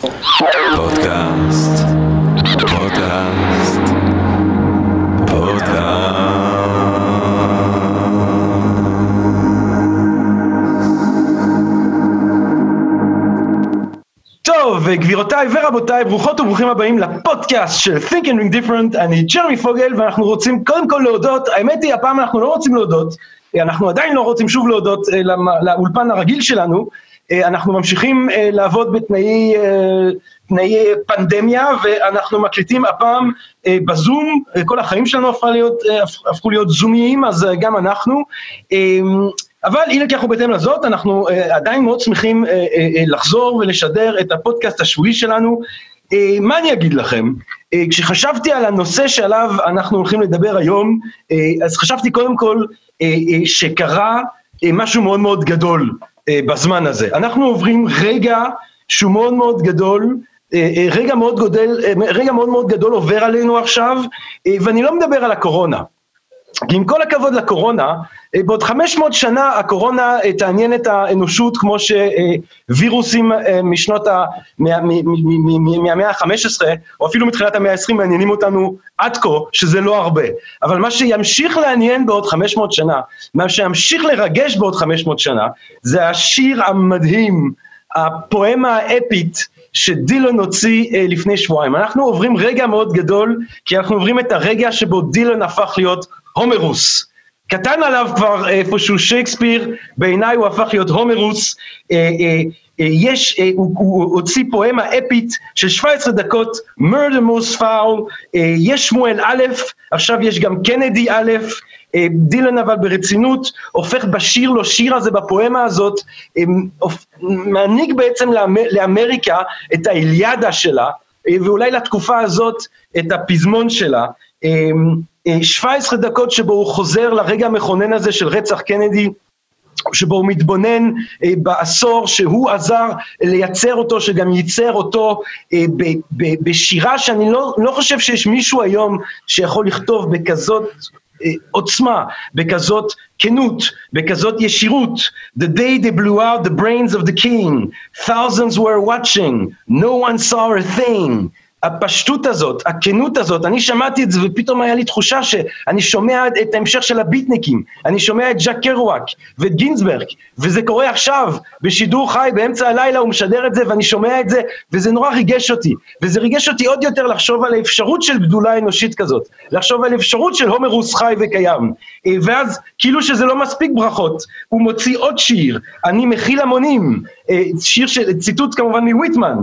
פודקאסט, פודקאסט, טוב, גבירותיי ורבותיי, ברוכות וברוכים הבאים לפודקאסט של Think and Ring Different, אני ג'רמי פוגל ואנחנו רוצים קודם כל להודות, האמת היא הפעם אנחנו לא רוצים להודות, אנחנו עדיין לא רוצים שוב להודות אה, לאולפן הרגיל שלנו, אנחנו ממשיכים אה, לעבוד בתנאי אה, פנדמיה ואנחנו מקליטים הפעם אה, בזום, אה, כל החיים שלנו הפכו להיות, אה, זומיים אז אה, גם אנחנו, אה, אבל הנה כי אנחנו בהתאם לזאת, אנחנו אה, עדיין מאוד שמחים אה, אה, אה, לחזור ולשדר את הפודקאסט השבועי שלנו. אה, מה אני אגיד לכם? אה, כשחשבתי על הנושא שעליו אנחנו הולכים לדבר היום, אה, אז חשבתי קודם כל אה, אה, שקרה אה, משהו מאוד מאוד גדול אה, בזמן הזה. אנחנו עוברים רגע שהוא מאוד מאוד גדול, אה, אה, רגע מאוד, גודל, אה, רגע מאוד מאוד גדול עובר עלינו עכשיו, אה, ואני לא מדבר על הקורונה. כי עם כל הכבוד לקורונה, אה, בעוד 500 שנה הקורונה אה, תעניין את האנושות כמו שווירוסים אה, משנות ה... מהמאה ה-15, או אפילו מתחילת המאה ה-20 מעניינים אותנו עד כה, שזה לא הרבה. אבל מה שימשיך לעניין בעוד 500 שנה, מה שימשיך לרגש בעוד 500 שנה, זה השיר המדהים, הפואמה האפית שדילון הוציא לפני שבועיים. אנחנו עוברים רגע מאוד גדול, כי אנחנו עוברים את הרגע שבו דילון הפך להיות הומרוס. קטן עליו כבר איפשהו שייקספיר, בעיניי הוא הפך להיות הומרוס. אה, אה, אה, יש, הוא, הוא הוציא פואמה אפית של 17 דקות, murder foul, אה, יש שמואל א', עכשיו יש גם קנדי א', דילן אבל ברצינות הופך בשיר לו שיר הזה בפואמה הזאת, מעניק בעצם לאמר, לאמריקה את האיליאדה שלה, ואולי לתקופה הזאת את הפזמון שלה. אה, אה, 17 דקות שבו הוא חוזר לרגע המכונן הזה של רצח קנדי, שבו הוא מתבונן אה, בעשור שהוא עזר לייצר אותו, שגם ייצר אותו אה, בשירה שאני לא, לא חושב שיש מישהו היום שיכול לכתוב בכזאת עוצמה, בכזאת כנות, בכזאת ישירות. The day they blew out the brains of the king, thousands were watching, no one saw a thing. הפשטות הזאת, הכנות הזאת, אני שמעתי את זה ופתאום היה לי תחושה שאני שומע את ההמשך של הביטניקים, אני שומע את ז'אק קרואק ואת גינזברג, וזה קורה עכשיו, בשידור חי, באמצע הלילה הוא משדר את זה ואני שומע את זה, וזה נורא ריגש אותי, וזה ריגש אותי עוד יותר לחשוב על האפשרות של גדולה אנושית כזאת, לחשוב על אפשרות של הומרוס חי וקיים, אה, ואז כאילו שזה לא מספיק ברכות, הוא מוציא עוד שיר, אני מכיל המונים, אה, שיר של, ציטוט כמובן מוויטמן,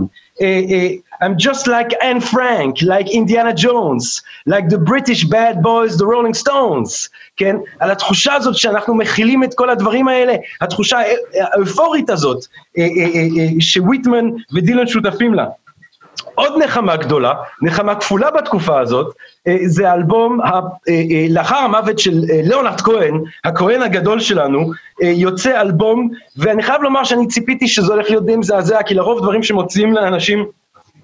I'm just like Anne Frank, like Indiana Jones, like the British bad boys, the Rolling Stones, כן? על התחושה הזאת שאנחנו מכילים את כל הדברים האלה, התחושה הא- האופורית הזאת, אה, אה, אה, אה, שוויטמן ודילן שותפים לה. עוד נחמה גדולה, נחמה כפולה בתקופה הזאת, אה, זה האלבום, אה, אה, לאחר המוות של ליאונרד כהן, הכהן הגדול שלנו, יוצא אלבום, ואני חייב לומר שאני ציפיתי שזה הולך להיות די מזעזע, כי לרוב דברים שמוציאים לאנשים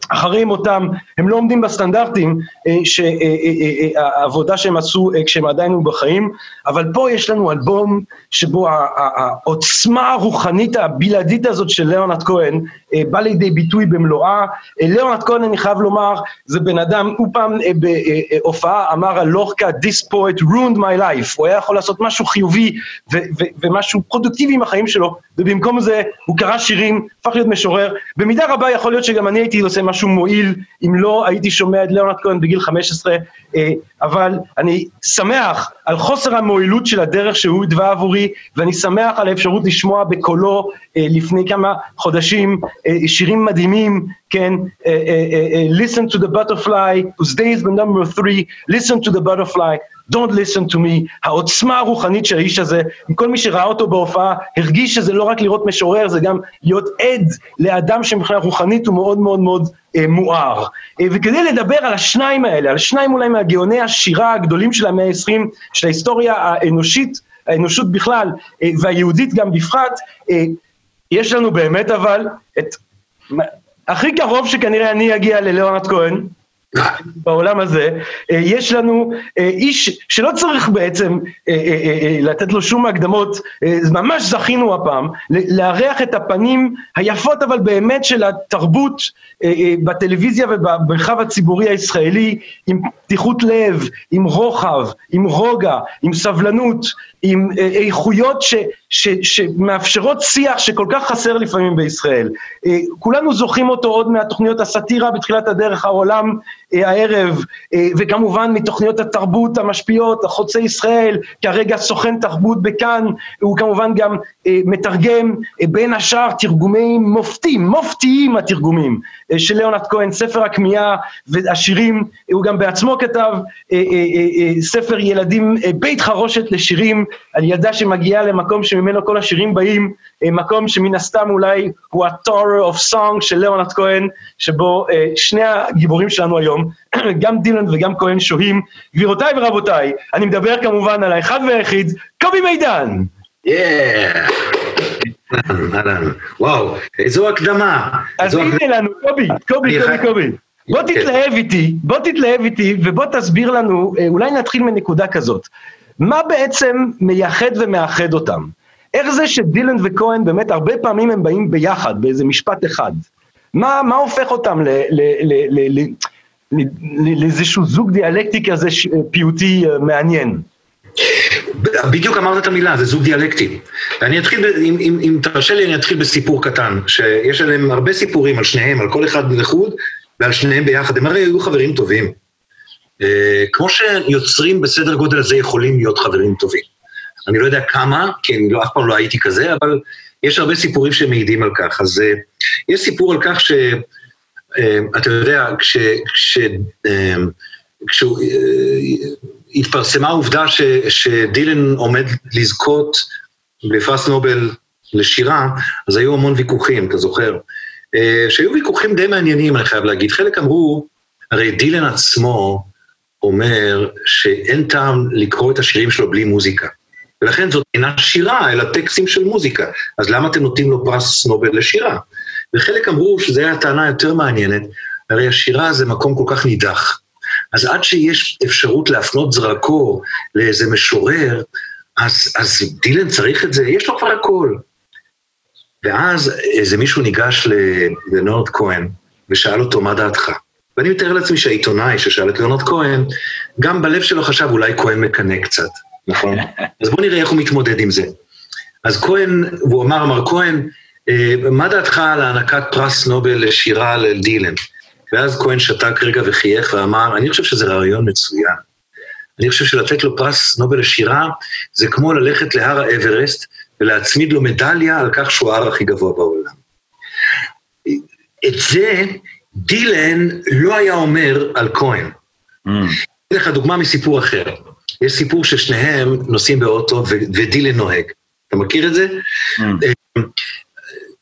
אחרי מותם, הם לא עומדים בסטנדרטים אה, שהעבודה שהם עשו אה, כשהם עדיין היו בחיים, אבל פה יש לנו אלבום שבו העוצמה הרוחנית הבלעדית הזאת של ליאונרד כהן אה, בא לידי ביטוי במלואה. אה, ליאונרד כהן, אני חייב לומר, זה בן אדם, הוא פעם אה, בהופעה אמר על לורקה, This poet ruined my life, הוא היה יכול לעשות משהו חיובי ומשהו פרודוקטיבי עם החיים שלו, ובמקום זה הוא קרא שירים, הפך להיות משורר. במידה רבה יכול להיות שגם אני הייתי עושה משהו מועיל אם לא הייתי שומע את ליאונרד כהן בגיל 15, אה, אבל אני שמח על חוסר המועילות של הדרך שהוא התווה עבורי, ואני שמח על האפשרות לשמוע בקולו אה, לפני כמה חודשים אה, שירים מדהימים, כן, listen to the butterfly, whose day is the number three, listen to the butterfly, Don't listen to me, העוצמה הרוחנית של האיש הזה, כל מי שראה אותו בהופעה הרגיש שזה לא רק לראות משורר, זה גם להיות עד לאדם שמבחינה רוחנית הוא מאוד מאוד מאוד מואר. אה, וכדי לדבר על השניים האלה, על שניים אולי מהגאוני השירה הגדולים של המאה ה-20, של ההיסטוריה האנושית, האנושות בכלל, אה, והיהודית גם בפרט, אה, יש לנו באמת אבל את... הכי קרוב שכנראה אני אגיע לליאונרד כהן, בעולם הזה, אה, יש לנו אה, איש שלא צריך בעצם אה, לתת לו שום הקדמות, ממש זכינו הפעם, לארח את הפנים היפות אבל באמת של התרבות בטלוויזיה ובמרחב הציבורי הישראלי, עם פתיחות לב, עם רוחב, עם רוגע, עם סבלנות, עם איכויות שמאפשרות שיח שכל כך חסר לפעמים בישראל. כולנו זוכרים אותו עוד מהתוכניות הסאטירה בתחילת הדרך, העולם הערב, אה, וכמובן מתוכניות התרבות המשפיעות, החוצה ישראל, כרגע סוכן תרבות בכאן, הוא כמובן גם אה, מתרגם בין השאר תרגומי מופתים, מופתיים התרגומים של ליאונרד כהן, ספר הכמיהה והשירים, הוא גם בעצמו כתב ספר ילדים, בית חרושת לשירים, על ילדה שמגיעה למקום שממנו כל השירים באים, מקום שמן הסתם אולי הוא ה-Tower of Song של ליאונרד כהן, שבו שני הגיבורים שלנו היום גם דילן וגם כהן שוהים. גבירותיי ורבותיי, אני מדבר כמובן על האחד והיחיד, קובי מידן. אהלן, וואו, איזו הקדמה. אז הנה לנו, קובי, קובי, קובי, קובי. בוא כן. תתלהב איתי, בוא תתלהב איתי ובוא תסביר לנו, אה, אולי נתחיל מנקודה כזאת. מה בעצם מייחד ומאחד אותם? איך זה שדילן וכהן באמת הרבה פעמים הם באים ביחד, באיזה משפט אחד? מה, מה הופך אותם ל, ל, ל, ל, לאיזשהו זוג דיאלקטי כזה פיוטי אה, מעניין. בדיוק אמרת את המילה, זה זוג דיאלקטי. ואני אתחיל, אם, אם, אם תרשה לי, אני אתחיל בסיפור קטן, שיש עליהם הרבה סיפורים על שניהם, על כל אחד לחוד ועל שניהם ביחד. הם הרי היו חברים טובים. אה, כמו שיוצרים בסדר גודל הזה יכולים להיות חברים טובים. אני לא יודע כמה, כי אני לא, אף פעם לא הייתי כזה, אבל יש הרבה סיפורים שמעידים על כך. אז אה, יש סיפור על כך ש... אמ, אתה יודע, כש... כש אמ, כשהתפרסמה העובדה ש, שדילן עומד לזכות בפרס נובל לשירה, אז היו המון ויכוחים, אתה זוכר? אה, שהיו ויכוחים די מעניינים, אני חייב להגיד. חלק אמרו, הרי דילן עצמו אומר שאין טעם לקרוא את השירים שלו בלי מוזיקה. ולכן זאת אינה שירה, אלא טקסטים של מוזיקה. אז למה אתם נותנים לו פרס נובל לשירה? וחלק אמרו שזו הייתה טענה יותר מעניינת, הרי השירה זה מקום כל כך נידח. אז עד שיש אפשרות להפנות זרקור לאיזה משורר, אז, אז דילן צריך את זה, יש לו כבר הכל. ואז איזה מישהו ניגש לנורד כהן ושאל אותו, מה דעתך? ואני מתאר לעצמי שהעיתונאי ששאל את ליאונרד כהן, גם בלב שלו חשב אולי כהן מקנא קצת, נכון? אז בואו נראה איך הוא מתמודד עם זה. אז כהן, הוא אמר, אמר כהן, מה דעתך על הענקת פרס נובל לשירה לדילן? ואז כהן שתק רגע וחייך ואמר, אני חושב שזה רעיון מצוין. אני חושב שלתת לו פרס נובל לשירה זה כמו ללכת להר האברסט ולהצמיד לו מדליה על כך שהוא ההר הכי גבוה בעולם. את זה דילן לא היה אומר על כהן. Mm. אתן לך דוגמה מסיפור אחר. יש סיפור ששניהם נוסעים באוטו ודילן נוהג. אתה מכיר את זה? Mm.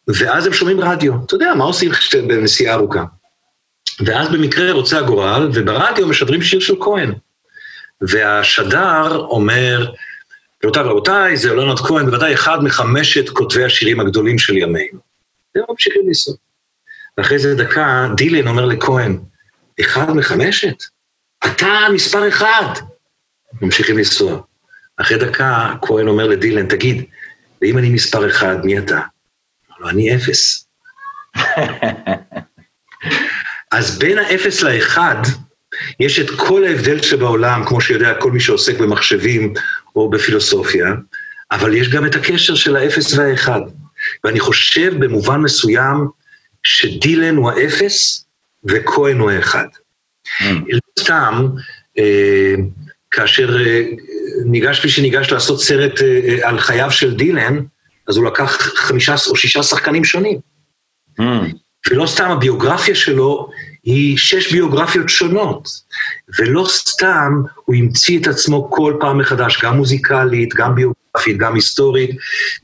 ואז הם שומעים רדיו. אתה יודע, מה עושים בנסיעה ארוכה? ואז במקרה רוצה הגורל, וברדיו משדרים שיר של כהן. והשדר אומר, רבותיי ורבותיי, זה אלונות כהן, בוודאי אחד מחמשת כותבי השירים הגדולים של ימינו. והם ממשיכים לנסוע. ואחרי זה דקה, דילן אומר לכהן, אחד מחמשת? אתה מספר אחד. ממשיכים לנסוע. אחרי דקה, כהן אומר לדילן, תגיד, ואם אני מספר אחד, מי אתה? לו, אני אפס. אז בין האפס לאחד, יש את כל ההבדל שבעולם, כמו שיודע כל מי שעוסק במחשבים או בפילוסופיה, אבל יש גם את הקשר של האפס והאחד. ואני חושב במובן מסוים שדילן הוא האפס וכהן הוא האחד. Mm. לא סתם, אה, כאשר אה, ניגש מי שניגש לעשות סרט אה, על חייו של דילן, אז הוא לקח חמישה או שישה שחקנים שונים. Mm. ולא סתם הביוגרפיה שלו היא שש ביוגרפיות שונות, ולא סתם הוא המציא את עצמו כל פעם מחדש, גם מוזיקלית, גם ביוגרפית, גם היסטורית,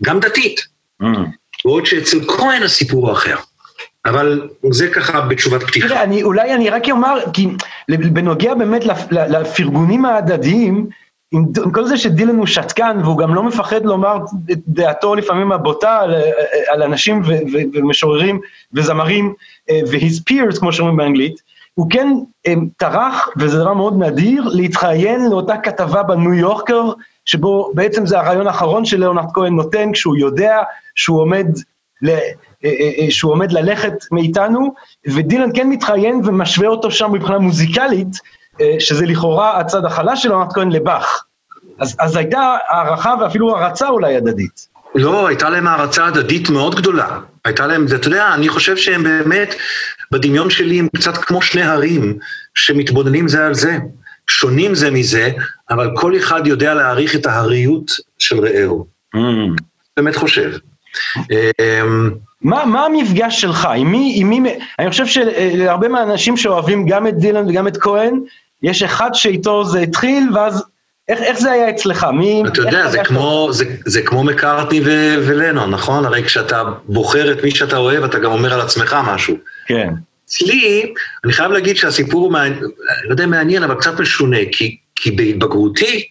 גם דתית. Mm. בעוד שאצל כהן הסיפור הוא אחר. אבל זה ככה בתשובת פתיחה. תראה, אני, אולי אני רק אומר, כי בנוגע באמת לפרגונים ההדדיים, עם, עם כל זה שדילן הוא שתקן והוא גם לא מפחד לומר את דעתו לפעמים הבוטה על, על אנשים ו, ו, ומשוררים וזמרים ו-his peers כמו שאומרים באנגלית, הוא כן הם, טרח, וזה דבר מאוד נדיר, להתראיין לאותה כתבה בניו יורקר, שבו בעצם זה הרעיון האחרון שלאונרד כהן נותן, כשהוא יודע שהוא עומד, ל, אה, אה, אה, שהוא עומד ללכת מאיתנו, ודילן כן מתראיין ומשווה אותו שם מבחינה מוזיקלית, אה, שזה לכאורה הצד החלש של לאונרד כהן לבאך. אז, אז הייתה הערכה ואפילו הערצה אולי הדדית. לא, הייתה להם הערצה הדדית מאוד גדולה. הייתה להם, אתה יודע, אני חושב שהם באמת, בדמיון שלי הם קצת כמו שני הרים שמתבוננים זה על זה. שונים זה מזה, אבל כל אחד יודע להעריך את ההריות של רעהו. באמת חושב. אמ, מה, מה המפגש שלך? עם מי, עם מי, אני חושב שלהרבה מהאנשים שאוהבים גם את דילן וגם את כהן, יש אחד שאיתו זה התחיל, ואז איך, איך זה היה אצלך? מי... אתה יודע, זה כמו, זה, זה כמו מקארטני ו- ולנון, נכון? הרי כשאתה בוחר את מי שאתה אוהב, אתה גם אומר על עצמך משהו. כן. אצלי, אני חייב להגיד שהסיפור הוא, מעניין, לא יודע מעניין, אבל קצת משונה, כי, כי בהתבגרותי,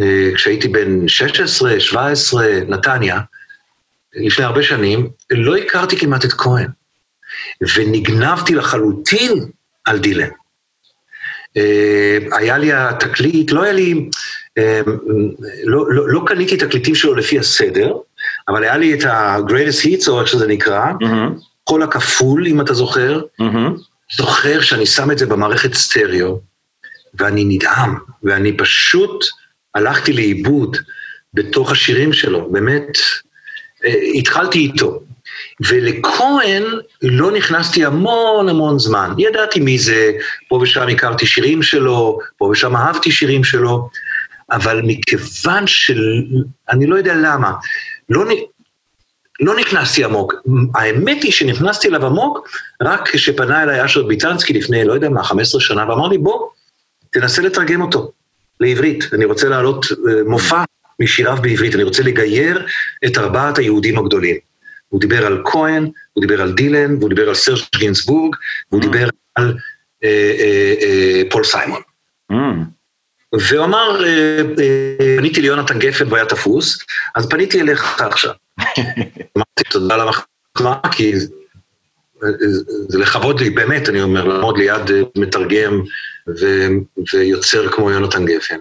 אה, כשהייתי בן 16, 17, נתניה, לפני הרבה שנים, לא הכרתי כמעט את כהן, ונגנבתי לחלוטין על דילן. אה, היה לי התקליט, לא היה לי, אה, לא, לא, לא קניתי תקליטים שלו לפי הסדר, אבל היה לי את ה-Greatest Hits, או איך שזה נקרא, קול הכפול, אם אתה זוכר. זוכר שאני שם את זה במערכת סטריאו, ואני נדהם, ואני פשוט הלכתי לאיבוד בתוך השירים שלו, באמת, אה, התחלתי איתו. ולכהן לא נכנסתי המון המון זמן. ידעתי מי זה, פה ושם הכרתי שירים שלו, פה ושם אהבתי שירים שלו, אבל מכיוון של... אני לא יודע למה, לא, לא נכנסתי עמוק. האמת היא שנכנסתי אליו עמוק רק כשפנה אליי אשר ביטנסקי לפני, לא יודע מה, 15 שנה, ואמר לי, בוא, תנסה לתרגם אותו לעברית. אני רוצה להעלות אה, מופע משיריו בעברית, אני רוצה לגייר את ארבעת היהודים הגדולים. הוא דיבר על כהן, הוא דיבר על דילן, והוא דיבר על סרש גינסבורג, והוא דיבר על אה, אה, אה, פול סיימון. והוא אמר, אה, אה, פניתי ליונתן גפן והיה תפוס, אז פניתי אליך עכשיו. אמרתי תודה על המחמאה, כי זה- זה לכבוד לי, באמת, אני אומר, לעמוד ליד אה, מתרגם ו- ויוצר כמו יונתן גפן.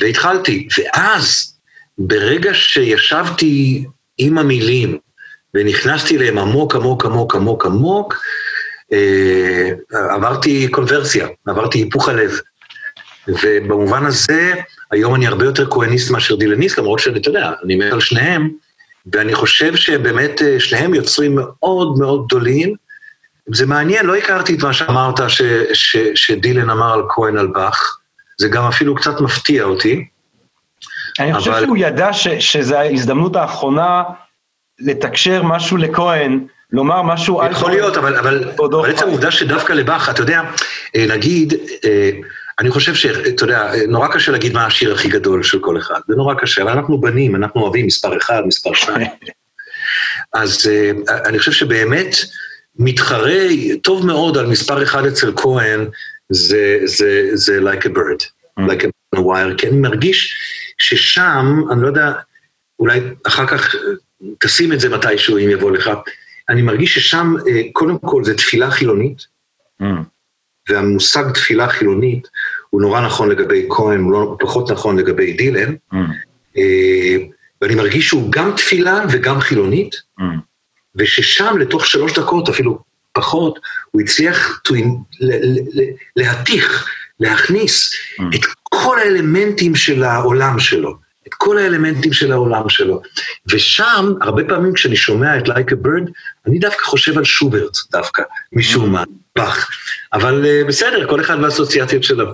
והתחלתי, ואז, ברגע שישבתי עם המילים ונכנסתי אליהם עמוק, עמוק, עמוק, עמוק, עמוק, אה, עברתי קונברסיה, עברתי היפוך הלב. ובמובן הזה, היום אני הרבה יותר כהניסט מאשר דילניסט, למרות שאני, אתה יודע, אני מת על שניהם, ואני חושב שבאמת אה, שניהם יוצרים מאוד מאוד גדולים. זה מעניין, לא הכרתי את מה שאמרת ש, ש, שדילן אמר על כהן על באך, זה גם אפילו קצת מפתיע אותי. אני חושב אבל- שהוא ידע ש, שזו ההזדמנות האחרונה לתקשר משהו לכהן, לומר משהו על יכול להיות, אבל, עצם. העובדה שדווקא לבאך, אתה יודע, אה, נגיד, אה, אני חושב שאתה יודע, אה, נורא קשה להגיד מה השיר הכי גדול של כל אחד, זה נורא קשה, אבל אנחנו בנים, אנחנו אוהבים מספר אחד, מספר שניים. אז אה, אני חושב שבאמת מתחרה טוב מאוד על מספר אחד אצל כהן, זה, זה, זה like a bird, like a wire, כי אני מרגיש ששם, אני לא יודע, אולי אחר כך אה, תשים את זה מתישהו אם יבוא לך, אני מרגיש ששם אה, קודם כל זה תפילה חילונית, והמושג תפילה חילונית הוא נורא נכון לגבי כהן, הוא לא פחות נכון לגבי דילן, אה, ואני מרגיש שהוא גם תפילה וגם חילונית, וששם לתוך שלוש דקות, אפילו פחות, הוא הצליח to להתיך, להכניס את כל האלמנטים של העולם שלו, כל האלמנטים של העולם שלו. ושם, הרבה פעמים כשאני שומע את Like a Bird, אני דווקא חושב על שוברט דווקא, משום מה, באך. אבל אה, בסדר, כל אחד והאסוציאציות שלו.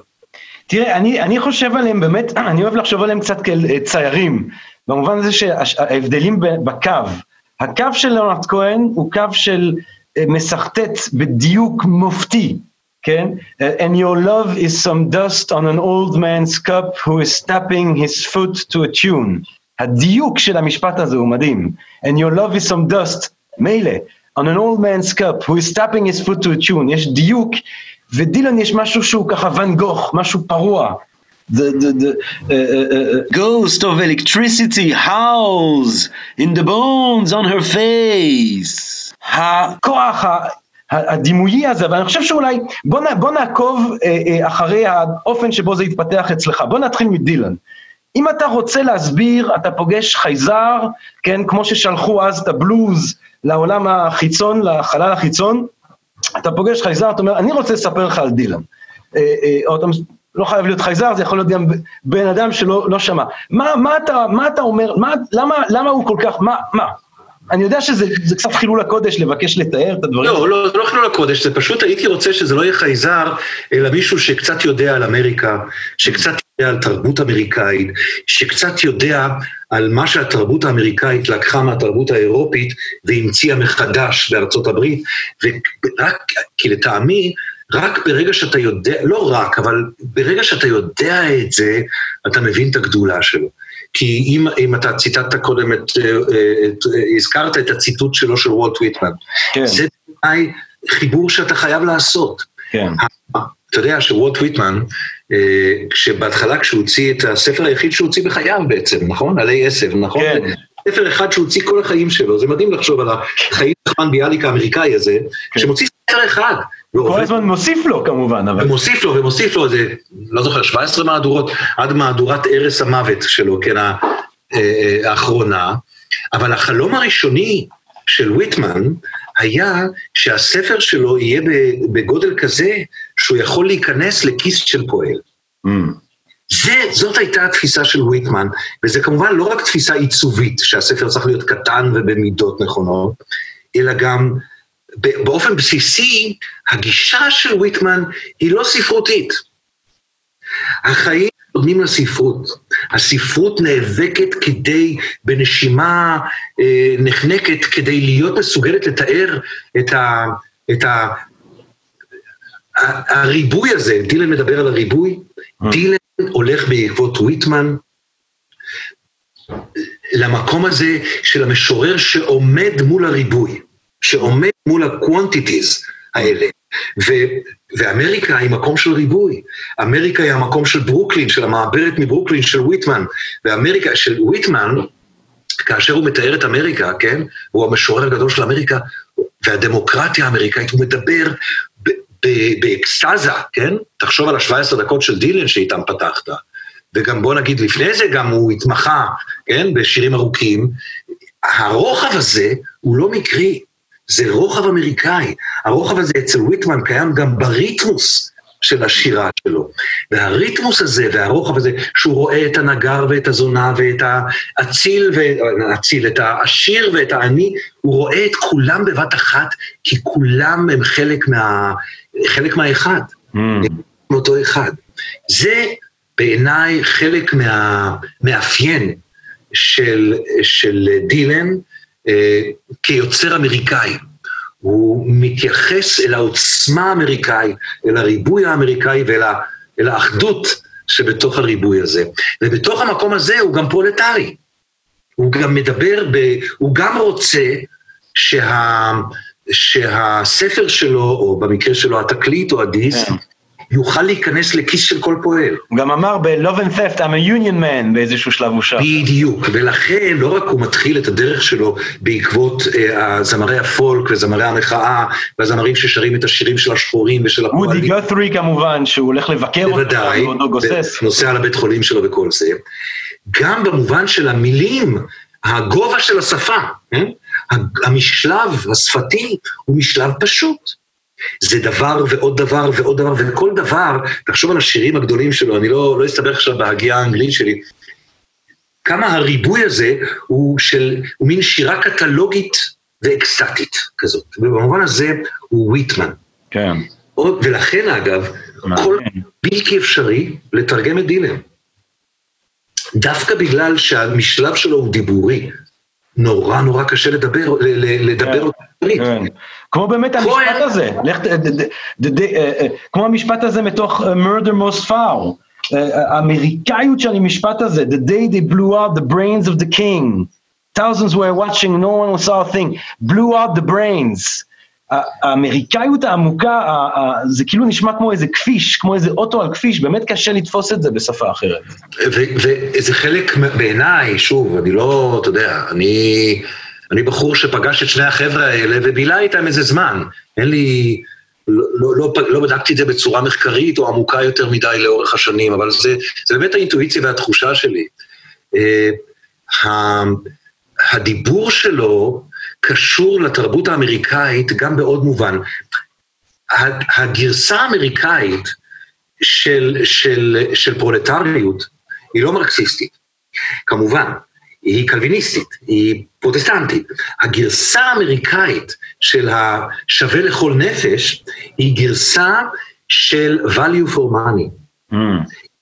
תראה, אני, אני חושב עליהם באמת, אני אוהב לחשוב עליהם קצת כאל אה, ציירים, במובן הזה שההבדלים בקו. הקו של ליאונרד כהן הוא קו של אה, מסחטט בדיוק מופתי, כן? אה, And your love is some dust on an old man's cup who is tapping his foot to a tune. הדיוק של המשפט הזה הוא מדהים. And your love is some dust, מילא, on an old man's cup who is tapping his foot to a tune. יש דיוק, ודילן יש משהו שהוא ככה ואן גוך, משהו פרוע. The, the, the uh, uh, uh, ghost of electricity howls in the bones on her face. הכוח ה- הדימויי הזה, אבל אני חושב שאולי, בוא, נ, בוא נעקוב אה, אה, אחרי האופן שבו זה יתפתח אצלך. בוא נתחיל מדילן. אם אתה רוצה להסביר, אתה פוגש חייזר, כן, כמו ששלחו אז את הבלוז לעולם החיצון, לחלל החיצון, אתה פוגש חייזר, אתה אומר, אני רוצה לספר לך על דילן. אה, אה, או אתה לא חייב להיות חייזר, זה יכול להיות גם בן אדם שלא לא שמע. מה, מה, אתה, מה אתה אומר, מה, למה, למה הוא כל כך, מה, מה? אני יודע שזה קצת חילול הקודש לבקש לתאר את הדברים. לא, לא, זה לא חילול הקודש, זה פשוט הייתי רוצה שזה לא יהיה חייזר, אלא מישהו שקצת יודע על אמריקה, שקצת יודע על תרבות אמריקאית, שקצת יודע על מה שהתרבות האמריקאית לקחה מהתרבות האירופית והמציאה מחדש בארצות הברית, ורק, כי לטעמי, רק ברגע שאתה יודע, לא רק, אבל ברגע שאתה יודע את זה, אתה מבין את הגדולה שלו. כי אם, אם אתה ציטטת קודם את, את, את, הזכרת את הציטוט שלו של וולט ויטמן, כן. זה בעיניי חיבור שאתה חייב לעשות. כן. אתה יודע שוולט ויטמן, כשבהתחלה כשהוא הוציא את הספר היחיד שהוא הוציא בחייו בעצם, נכון? עלי עשב, נכון? כן. ספר אחד שהוא הוציא כל החיים שלו, זה מדהים לחשוב על החיים נחמן ביאליק האמריקאי הזה, כן. שמוציא ספר אחד. כל הזמן מוסיף לו כמובן, אבל... ומוסיף לו ומוסיף לו, זה, לא זוכר, 17 מהדורות, עד מהדורת ערש המוות שלו, כן, האחרונה. אבל החלום הראשוני של ויטמן היה שהספר שלו יהיה בגודל כזה שהוא יכול להיכנס לכיס של פועל. זה, זאת הייתה התפיסה של ויטמן, וזה כמובן לא רק תפיסה עיצובית, שהספר צריך להיות קטן ובמידות נכונות, אלא גם באופן בסיסי, הגישה של ויטמן היא לא ספרותית. החיים נותנים לספרות. הספרות נאבקת כדי, בנשימה אה, נחנקת, כדי להיות מסוגלת לתאר את ה... את ה הריבוי הזה, דילן מדבר על הריבוי, mm. דילן הולך בעקבות ויטמן למקום הזה של המשורר שעומד מול הריבוי. שעומד מול ה-quantities האלה. ואמריקה היא מקום של ריבוי. אמריקה היא המקום של ברוקלין, של המעברת מברוקלין של ויטמן. ואמריקה, של ויטמן, כאשר הוא מתאר את אמריקה, כן? הוא המשורר הגדול של אמריקה, והדמוקרטיה האמריקאית, הוא מדבר באקסטזה, כן? תחשוב על ה-17 דקות של דילן שאיתם פתחת. וגם בוא נגיד לפני זה גם הוא התמחה, כן? בשירים ארוכים. הרוחב הזה הוא לא מקרי. זה רוחב אמריקאי. הרוחב הזה אצל ויטמן קיים גם בריתמוס של השירה שלו. והריתמוס הזה והרוחב הזה, שהוא רואה את הנגר ואת הזונה ואת האציל, האציל, את העשיר ואת העני, הוא רואה את כולם בבת אחת, כי כולם הם חלק, מה, חלק מהאחד. Mm. מאותו אחד. זה בעיניי חלק מהמאפיין של, של דילן, אה, כיוצר אמריקאי. הוא מתייחס אל העוצמה האמריקאי, אל הריבוי האמריקאי ואל האחדות שבתוך הריבוי הזה. ובתוך המקום הזה הוא גם פרולטרי. הוא גם מדבר, ב, הוא גם רוצה שה, שהספר שלו, או במקרה שלו התקליט או הדיסק, כן. יוכל להיכנס לכיס של כל פועל. הוא גם אמר ב-Love and Theft, I'm a union man באיזשהו שלב הוא שם. בדיוק, ולכן לא רק הוא מתחיל את הדרך שלו בעקבות אה, זמרי הפולק וזמרי המחאה, והזמרים ששרים את השירים של השחורים ושל הפועלים. וודי גות'רי כמובן, שהוא הולך לבקר אותו, בוודאי, נוסע לבית חולים שלו וכל זה. גם במובן של המילים, הגובה של השפה, אה? המשלב השפתי הוא משלב פשוט. זה דבר ועוד דבר ועוד דבר, וכל דבר, תחשוב על השירים הגדולים שלו, אני לא, לא אסתבך עכשיו בהגייה האנגלית שלי, כמה הריבוי הזה הוא של, הוא מין שירה קטלוגית ואקסטטית כזאת, ובמובן הזה הוא ויטמן. כן. ולכן אגב, כל בלתי אפשרי לתרגם את דילן. דווקא בגלל שהמשלב שלו הוא דיבורי, נורא נורא קשה לדבר, לדבר אותו. כן. כמו באמת המשפט הזה, אה, כמו המשפט הזה מתוך אה, murder most foul, אה, האמריקאיות של המשפט הזה, the day they blew out the brains of the king, thousands were watching, no one saw a thing, blew out the brains. האמריקאיות העמוקה, זה כאילו נשמע כמו איזה כביש, כמו איזה אוטו על כביש, באמת קשה לתפוס את זה בשפה אחרת. וזה חלק בעיניי, שוב, אני לא, אתה יודע, אני... אני בחור שפגש את שני החבר'ה האלה ובילה איתם איזה זמן. אין לי... לא, לא, לא, לא בדקתי את זה בצורה מחקרית או עמוקה יותר מדי לאורך השנים, אבל זה, זה באמת האינטואיציה והתחושה שלי. Uh, הדיבור שלו קשור לתרבות האמריקאית גם בעוד מובן. הגרסה האמריקאית של, של, של פרולטריות היא לא מרקסיסטית, כמובן, היא קלוויניסטית, היא פרוטסטנטית. הגרסה האמריקאית של השווה לכל נפש היא גרסה של value for money. Mm.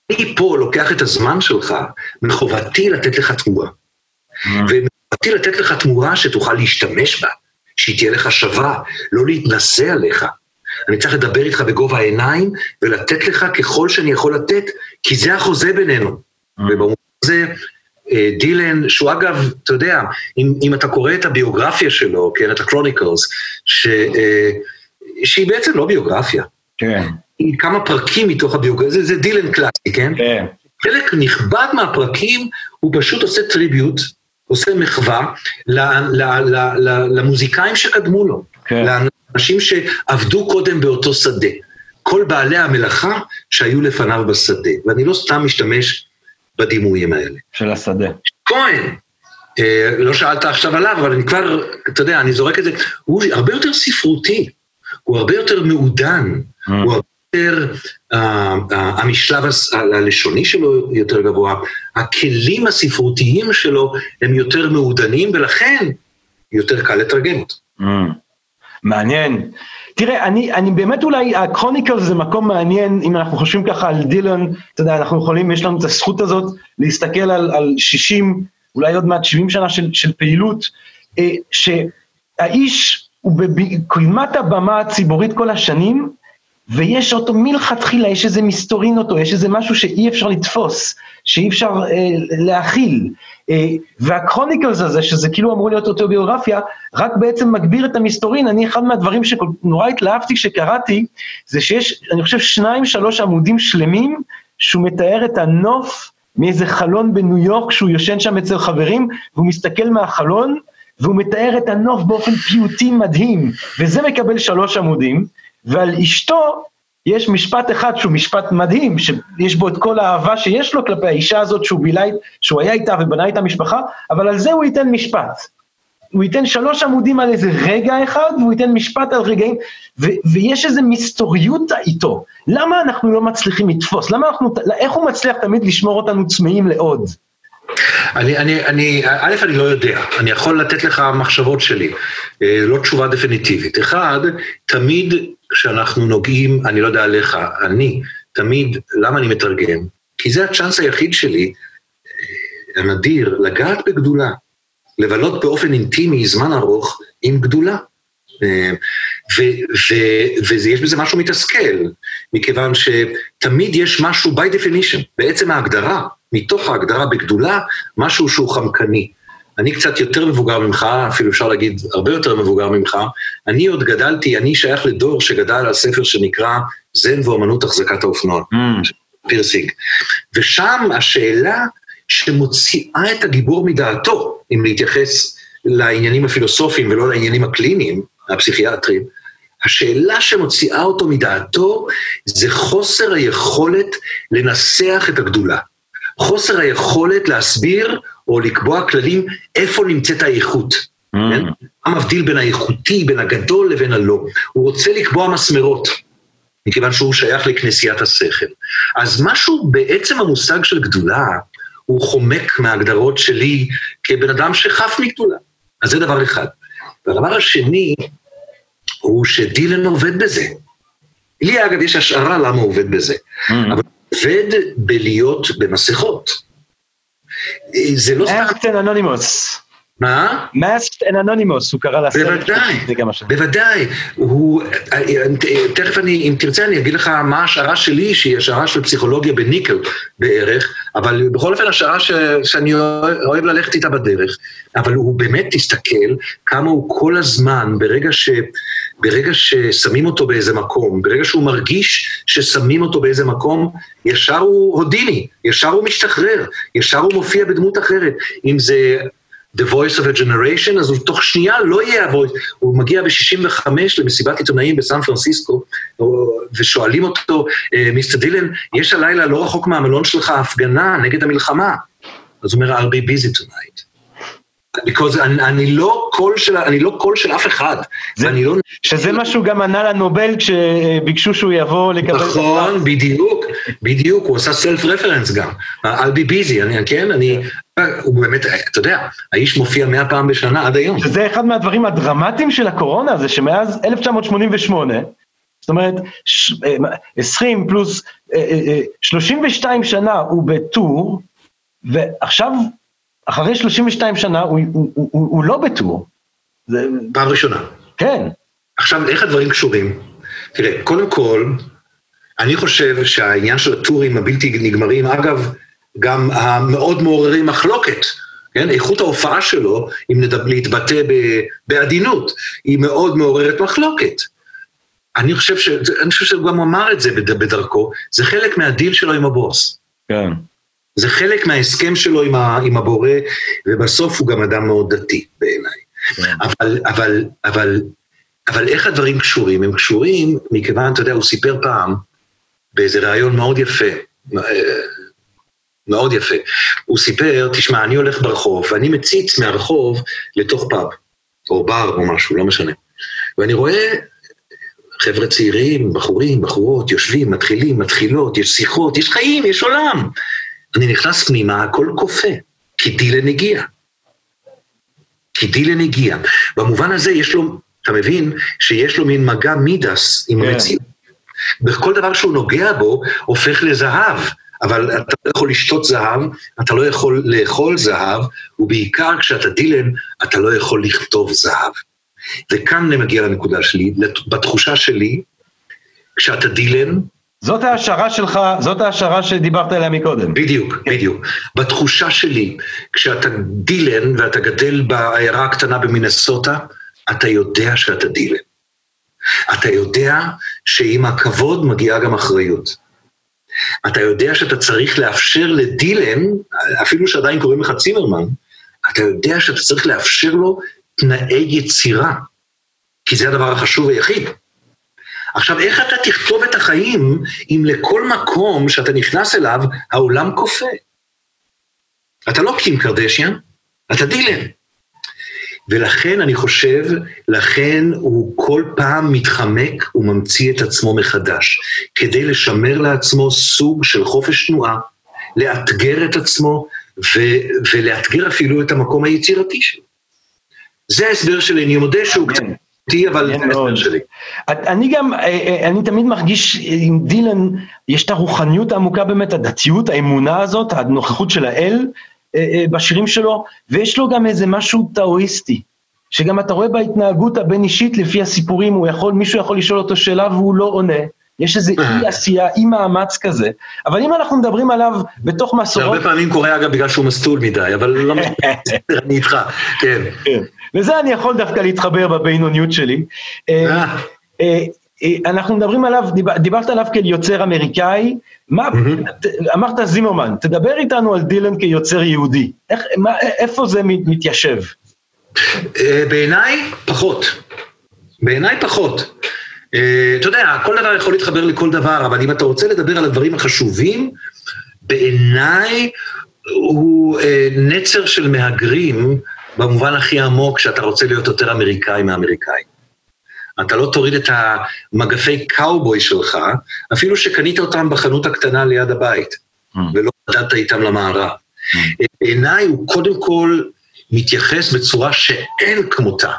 אני פה לוקח את הזמן שלך, מחובתי לתת לך תמורה. Mm. ומחובתי לתת לך תמורה שתוכל להשתמש בה, שהיא תהיה לך שווה, לא להתנשא עליך. אני צריך לדבר איתך בגובה העיניים ולתת לך ככל שאני יכול לתת, כי זה החוזה בינינו. Mm. ובמובן הזה, אה, דילן, שהוא אגב, אתה יודע, אם, אם אתה קורא את הביוגרפיה שלו, כן, את הקרוניקלס, ש, אה, שהיא בעצם לא ביוגרפיה. כן. היא כמה פרקים מתוך הביוגרפיה, זה, זה דילן קלאסי, כן? כן. חלק נכבד מהפרקים הוא פשוט עושה טריביוט, עושה מחווה למוזיקאים שקדמו לו. כן. לאנשים שעבדו קודם באותו שדה. כל בעלי המלאכה שהיו לפניו בשדה. ואני לא סתם משתמש בדימויים האלה. של השדה. כהן, אה, לא שאלת עכשיו עליו, אבל אני כבר, אתה יודע, אני זורק את זה, הוא הרבה יותר ספרותי, הוא הרבה יותר מעודן, mm. הוא הרבה המשלב הלשוני שלו יותר גבוה, הכלים הספרותיים שלו הם יותר מעודנים, ולכן יותר קל לתרגם אותו. Mm. מעניין. תראה, אני, אני באמת אולי, הקרוניקל זה מקום מעניין, אם אנחנו חושבים ככה על דילן, אתה יודע, אנחנו יכולים, יש לנו את הזכות הזאת להסתכל על, על 60, אולי עוד מעט 70 שנה של, של פעילות, אה, שהאיש הוא בקדמת הבמה הציבורית כל השנים, ויש אותו מלכתחילה, יש איזה מסתורין אותו, יש איזה משהו שאי אפשר לתפוס, שאי אפשר אה, להכיל. אה, והקרוניקלס הזה, שזה כאילו אמור להיות אוטוביוגרפיה, רק בעצם מגביר את המסתורין. אני, אחד מהדברים שנורא התלהבתי כשקראתי, זה שיש, אני חושב, שניים, שלוש עמודים שלמים, שהוא מתאר את הנוף מאיזה חלון בניו יורק, שהוא יושן שם אצל חברים, והוא מסתכל מהחלון, והוא מתאר את הנוף באופן פיוטי מדהים, וזה מקבל שלוש עמודים. ועל אשתו יש משפט אחד שהוא משפט מדהים, שיש בו את כל האהבה שיש לו כלפי האישה הזאת שהוא בילה, שהוא היה איתה ובנה איתה משפחה, אבל על זה הוא ייתן משפט. הוא ייתן שלוש עמודים על איזה רגע אחד, והוא ייתן משפט על רגעים, ו- ויש איזו מסתוריות איתו. למה אנחנו לא מצליחים לתפוס? למה אנחנו, איך הוא מצליח תמיד לשמור אותנו צמאים לעוד? אני, אני, אני, א', אני לא יודע, אני יכול לתת לך מחשבות שלי, אה, לא תשובה דפיניטיבית. אחד, תמיד כשאנחנו נוגעים, אני לא יודע עליך, אני, תמיד, למה אני מתרגם? כי זה הצ'אנס היחיד שלי, אה, הנדיר, לגעת בגדולה, לבלות באופן אינטימי זמן ארוך עם גדולה. אה, ויש בזה משהו מתסכל, מכיוון שתמיד יש משהו by definition, בעצם ההגדרה, מתוך ההגדרה בגדולה, משהו שהוא חמקני. אני קצת יותר מבוגר ממך, אפילו אפשר להגיד הרבה יותר מבוגר ממך, אני עוד גדלתי, אני שייך לדור שגדל על ספר שנקרא זן ואומנות החזקת האופנוע, mm. פירסינג. ושם השאלה שמוציאה את הגיבור מדעתו, אם להתייחס לעניינים הפילוסופיים ולא לעניינים הקליניים, הפסיכיאטריים, השאלה שמוציאה אותו מדעתו זה חוסר היכולת לנסח את הגדולה. חוסר היכולת להסביר או לקבוע כללים איפה נמצאת האיכות. Mm. כן? מה מבדיל בין האיכותי, בין הגדול לבין הלא. הוא רוצה לקבוע מסמרות, מכיוון שהוא שייך לכנסיית השכל. אז משהו בעצם המושג של גדולה, הוא חומק מההגדרות שלי כבן אדם שחף מגדולה. אז זה דבר אחד. והדבר השני, הוא שדילן עובד בזה. לי אגב יש השערה למה הוא עובד בזה, mm. אבל הוא עובד בלהיות במסכות. זה לא סתם... אקטן אנונימוס. מה? מאסט אנ אנונימוס, הוא קרא לסרט. בוודאי, בוודאי. הוא, תכף אני, אם תרצה אני אגיד לך מה ההשערה שלי, שהיא השערה של פסיכולוגיה בניקל בערך, אבל בכל אופן השערה ש, שאני אוהב ללכת איתה בדרך. אבל הוא באמת, תסתכל כמה הוא כל הזמן, ברגע ש... ברגע ששמים אותו באיזה מקום, ברגע שהוא מרגיש ששמים אותו באיזה מקום, ישר הוא הודיני, ישר הוא משתחרר, ישר הוא מופיע בדמות אחרת. אם זה The Voice of a Generation, אז הוא תוך שנייה לא יהיה ה-voice, הוא מגיע ב-65 למסיבת עיתונאים בסן פרנסיסקו, ושואלים אותו, "אה, Mister דילן, יש הלילה לא רחוק מהמלון שלך הפגנה נגד המלחמה. אז הוא אומר, I'll be busy tonight. Because אני, אני, לא קול של, אני לא קול של אף אחד, זה- לא... שזה מה שהוא גם ענה לנובל כשביקשו שהוא יבוא לקבל... נכון, בדיוק, בדיוק, הוא עשה self reference גם. I'll be busy, אני, כן, אני... הוא באמת, אתה יודע, האיש מופיע מאה פעם בשנה עד היום. שזה אחד מהדברים הדרמטיים של הקורונה, זה שמאז 1988, זאת אומרת, ש- אה, 20 פלוס אה, אה, אה, 32 שנה הוא בטור, ועכשיו, אחרי 32 שנה הוא, הוא, הוא, הוא, הוא לא בטור. זה, פעם ראשונה. כן, עכשיו, איך הדברים קשורים? תראה, קודם כל, אני חושב שהעניין של הטורים הבלתי נגמרים, אגב, גם המאוד מעוררים מחלוקת, כן? איכות ההופעה שלו, אם נדב, להתבטא ב, בעדינות, היא מאוד מעוררת מחלוקת. אני חושב, ש, אני חושב שהוא גם אמר את זה בד- בדרכו, זה חלק מהדיל שלו עם הבוס. כן. זה חלק מההסכם שלו עם, ה, עם הבורא, ובסוף הוא גם אדם מאוד דתי בעיניי. כן. אבל, אבל, אבל, אבל איך הדברים קשורים? הם קשורים מכיוון, אתה יודע, הוא סיפר פעם, באיזה ראיון מאוד יפה, אה, מאוד יפה, הוא סיפר, תשמע, אני הולך ברחוב, ואני מציץ מהרחוב לתוך פאב, או בר או משהו, לא משנה. ואני רואה חבר'ה צעירים, בחורים, בחורות, יושבים, מתחילים, מתחילות, יש שיחות, יש חיים, יש עולם. אני נכנס פנימה, הכל קופא, כי דילן הגיע. כי דילן הגיע. במובן הזה יש לו, אתה מבין, שיש לו מין מגע מידס עם כן. המציאות. בכל דבר שהוא נוגע בו, הופך לזהב. אבל אתה לא יכול לשתות זהב, אתה לא יכול לאכול זהב, ובעיקר כשאתה דילן, אתה לא יכול לכתוב זהב. וכאן אני מגיע לנקודה שלי, בתחושה שלי, כשאתה דילן, זאת ההשערה שלך, זאת ההשערה שדיברת עליה מקודם. בדיוק, בדיוק. בתחושה שלי, כשאתה דילן ואתה גדל בעיירה הקטנה במינסוטה, אתה יודע שאתה דילן. אתה יודע שעם הכבוד מגיעה גם אחריות. אתה יודע שאתה צריך לאפשר לדילן, אפילו שעדיין קוראים לך צימרמן, אתה יודע שאתה צריך לאפשר לו תנאי יצירה, כי זה הדבר החשוב היחיד. עכשיו, איך אתה תכתוב את החיים אם לכל מקום שאתה נכנס אליו, העולם כופה? אתה לא קים קרדשיאן, אתה דילן. ולכן אני חושב, לכן הוא כל פעם מתחמק וממציא את עצמו מחדש, כדי לשמר לעצמו סוג של חופש תנועה, לאתגר את עצמו ו- ולאתגר אפילו את המקום היצירתי שלו. זה ההסבר שלי, אני מודה שהוא קצת איטי, אבל זה מאוד. שלי. אני גם, אה, אה, אני תמיד מרגיש עם דילן, יש את הרוחניות העמוקה באמת, הדתיות, האמונה הזאת, הנוכחות של האל אה, בשירים שלו, ויש לו גם איזה משהו טאואיסטי, שגם אתה רואה בהתנהגות הבין אישית לפי הסיפורים, הוא יכול, מישהו יכול לשאול אותו שאלה והוא לא עונה. יש איזה אי עשייה, אי מאמץ כזה, אבל אם אנחנו מדברים עליו בתוך מסורות, הרבה פעמים קורה אגב בגלל שהוא מסטול מדי, אבל לא בסדר, אני איתך, כן. כן. לזה אני יכול דווקא להתחבר בבינוניות שלי. אה, אה. אה, אה, אנחנו מדברים עליו, דיב- דיברת עליו כיוצר אמריקאי, מה, אמרת זימרמן, תדבר איתנו על דילן כיוצר יהודי, איך, מה, איפה זה מת- מתיישב? אה, בעיניי, פחות. בעיניי פחות. אה, אתה יודע, כל דבר יכול להתחבר לכל דבר, אבל אם אתה רוצה לדבר על הדברים החשובים, בעיניי הוא אה, נצר של מהגרים במובן הכי עמוק שאתה רוצה להיות יותר אמריקאי מאמריקאי. אתה לא תוריד את המגפי קאובוי שלך, אפילו שקנית אותם בחנות הקטנה ליד הבית, ולא נדדת איתם למערב. בעיניי הוא קודם כל מתייחס בצורה שאין כמותה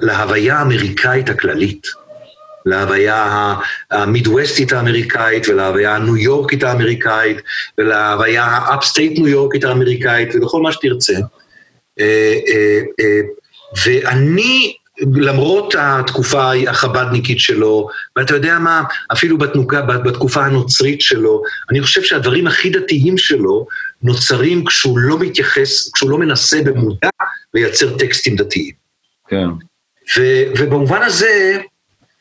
להוויה האמריקאית הכללית, להוויה המידווסטית האמריקאית ולהוויה הניו יורקית האמריקאית ולהוויה ה upstate ניו יורקית האמריקאית ולכל מה שתרצה. אה, אה, אה, ואני, למרות התקופה החבדניקית שלו, ואתה יודע מה, אפילו בתנוקה, בתקופה הנוצרית שלו, אני חושב שהדברים הכי דתיים שלו נוצרים כשהוא לא מתייחס, כשהוא לא מנסה במודע לייצר טקסטים דתיים. כן. ו, ובמובן הזה,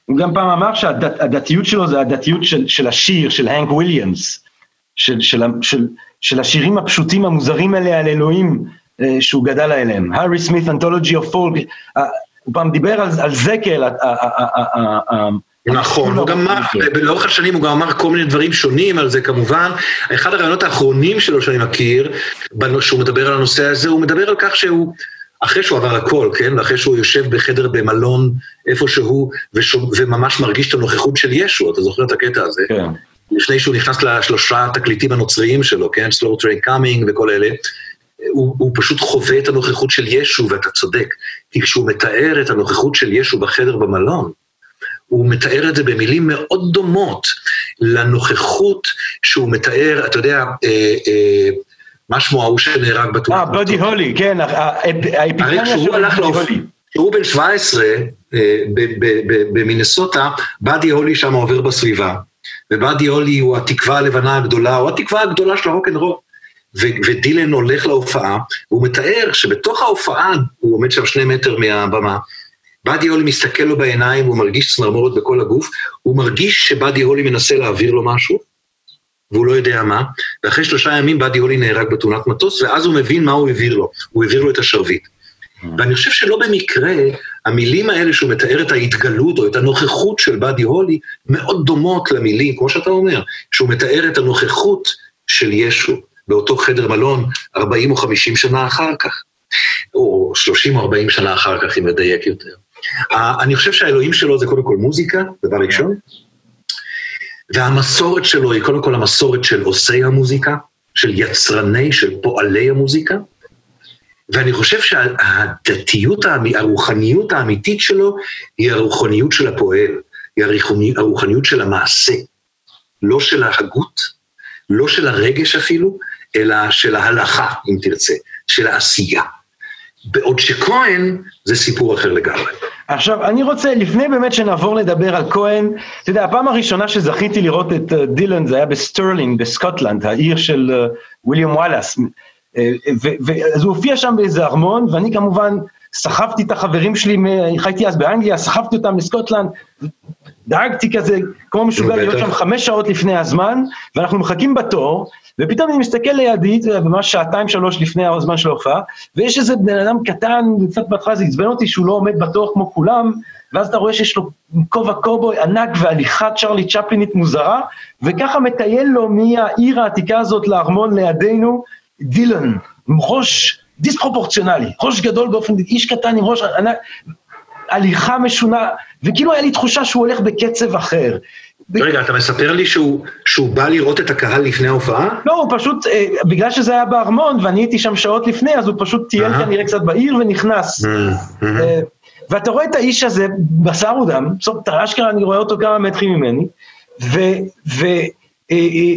הוא גם פעם אמר שהדתיות שלו זה הדתיות של, של השיר, של הנק וויליאמס, של, של, של, של השירים הפשוטים המוזרים האלה על אלוהים, אה, שהוא גדל עליהם. הארי סמית, אנתולוגי אוף פולק, הוא פעם דיבר על, על זקל, ה- ה- ה- ה- ה- ה- נכון, הוא גם אמר, לאורך השנים הוא גם אמר כל מיני דברים שונים על זה כמובן. אחד הרעיונות האחרונים שלו שאני מכיר, שהוא מדבר על הנושא הזה, הוא מדבר על כך שהוא, אחרי שהוא עבר הכל, כן? ואחרי שהוא יושב בחדר במלון איפשהו, וממש מרגיש את הנוכחות של ישו, אתה זוכר את הקטע הזה? כן. לפני שהוא נכנס לשלושה התקליטים הנוצריים שלו, כן? Slow Train Coming וכל אלה, הוא, הוא פשוט חווה את הנוכחות של ישו, ואתה צודק. כי כשהוא מתאר את הנוכחות של ישו בחדר במלון, הוא מתאר את זה במילים מאוד דומות לנוכחות שהוא מתאר, אתה יודע, אה, אה, מה שמו ההוא שנהרג בתאונת אה, בודי? הולי, כן, ה- ה- האפיפניה הרי כשהוא של לאופ... הולי. כשהוא בן 17, אה, במינסוטה, באדי הולי שם עובר בסביבה. ובאדי הולי הוא התקווה הלבנה הגדולה, או התקווה הגדולה של הרוקנרול. ודילן הולך להופעה, והוא מתאר שבתוך ההופעה, הוא עומד שם שני מטר מהבמה, באדי הולי מסתכל לו בעיניים, הוא מרגיש צמרמורת בכל הגוף, הוא מרגיש שבאדי הולי מנסה להעביר לו משהו, והוא לא יודע מה, ואחרי שלושה ימים באדי הולי נהרג בתאונת מטוס, ואז הוא מבין מה הוא העביר לו, הוא העביר לו את השרביט. ואני חושב שלא במקרה, המילים האלה שהוא מתאר את ההתגלות או את הנוכחות של באדי הולי, מאוד דומות למילים, כמו שאתה אומר, שהוא מתאר את הנוכחות של ישו באותו חדר מלון 40 או 50 שנה אחר כך, או 30 או 40 שנה אחר כך, אם לדייק יותר. אני חושב שהאלוהים שלו זה קודם כל מוזיקה, דבר ראשון, והמסורת שלו היא קודם כל המסורת של עושי המוזיקה, של יצרני, של פועלי המוזיקה, ואני חושב שהדתיות, הרוחניות האמיתית שלו היא הרוחניות של הפועל, היא הרוחני- הרוחניות של המעשה, לא של ההגות, לא של הרגש אפילו, אלא של ההלכה, אם תרצה, של העשייה. בעוד שכהן זה סיפור אחר לגמרי. עכשיו, אני רוצה, לפני באמת שנעבור לדבר על כהן, אתה יודע, הפעם הראשונה שזכיתי לראות את אה, דילן זה היה בסטרלינג, בסקוטלנד, העיר של אה, ויליאם וואלאס. אה, אז הוא הופיע שם באיזה ארמון, ואני כמובן סחבתי את החברים שלי, חייתי אז באנגליה, סחבתי אותם לסקוטלנד, דאגתי כזה, כמו משוגע להיות. שם חמש שעות לפני הזמן, ואנחנו מחכים בתור, ופתאום אני מסתכל לידי, ממש שעתיים שלוש לפני הזמן של ההופעה, ויש איזה בן אדם קטן, קצת בהתחלה זה עצבן אותי שהוא לא עומד בתור כמו כולם, ואז אתה רואה שיש לו כובע קובוי ענק והליכת צ'רלי צ'פלינית מוזרה, וככה מטייל לו מהעיר העתיקה הזאת לארמון לידינו, דילן, עם ראש דיספרופורציונלי, ראש גדול באופן, איש קטן עם ראש ענק, הליכה משונה, וכאילו היה לי תחושה שהוא הולך בקצב אחר. רגע, אתה מספר לי שהוא, שהוא בא לראות את הקהל לפני ההופעה? לא, הוא פשוט, אה, בגלל שזה היה בארמון ואני הייתי שם שעות לפני, אז הוא פשוט טייל אהה. כנראה קצת בעיר ונכנס. אה, ואתה רואה את האיש הזה, בשר ודם, בסוף, אשכרה, אני רואה אותו כמה מטרים ממני, ו... ו אה, אה,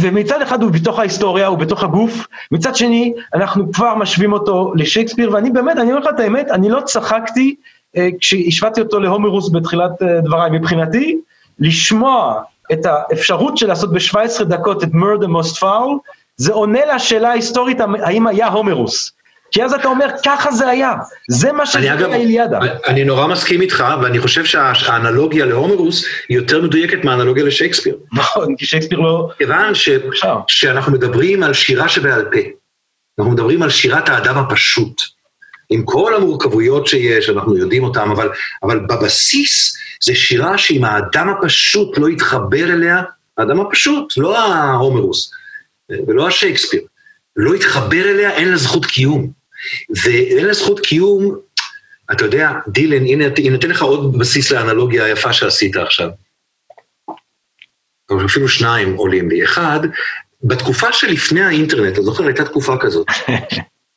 ומצד אחד הוא בתוך ההיסטוריה, הוא בתוך הגוף, מצד שני, אנחנו כבר משווים אותו לשייקספיר, ואני באמת, אני אומר לך את האמת, אני לא צחקתי אה, כשהשוויתי אותו להומרוס בתחילת אה, דבריי. מבחינתי, לשמוע את האפשרות של לעשות ב-17 דקות את murder most foul, זה עונה לשאלה ההיסטורית, האם היה הומרוס. כי אז אתה אומר, ככה זה היה, זה מה אני שזה אגב, היה איליאדה. אני נורא מסכים איתך, ואני חושב שהאנלוגיה להומרוס היא יותר מדויקת מהאנלוגיה לשייקספיר. נכון, כי שייקספיר לא... כיוון. שאנחנו מדברים על שירה שבעל פה. אנחנו מדברים על שירת האדם הפשוט. עם כל המורכבויות שיש, אנחנו יודעים אותן, אבל, אבל בבסיס זה שירה שאם האדם הפשוט לא יתחבר אליה, האדם הפשוט, לא ההומרוס ולא השייקספיר, לא יתחבר אליה, אין לה זכות קיום. ואין לה זכות קיום, אתה יודע, דילן, הנה, הנה אתן לך עוד בסיס לאנלוגיה היפה שעשית עכשיו. או אפילו שניים עולים לי. אחד, בתקופה שלפני האינטרנט, אתה זוכר, הייתה תקופה כזאת.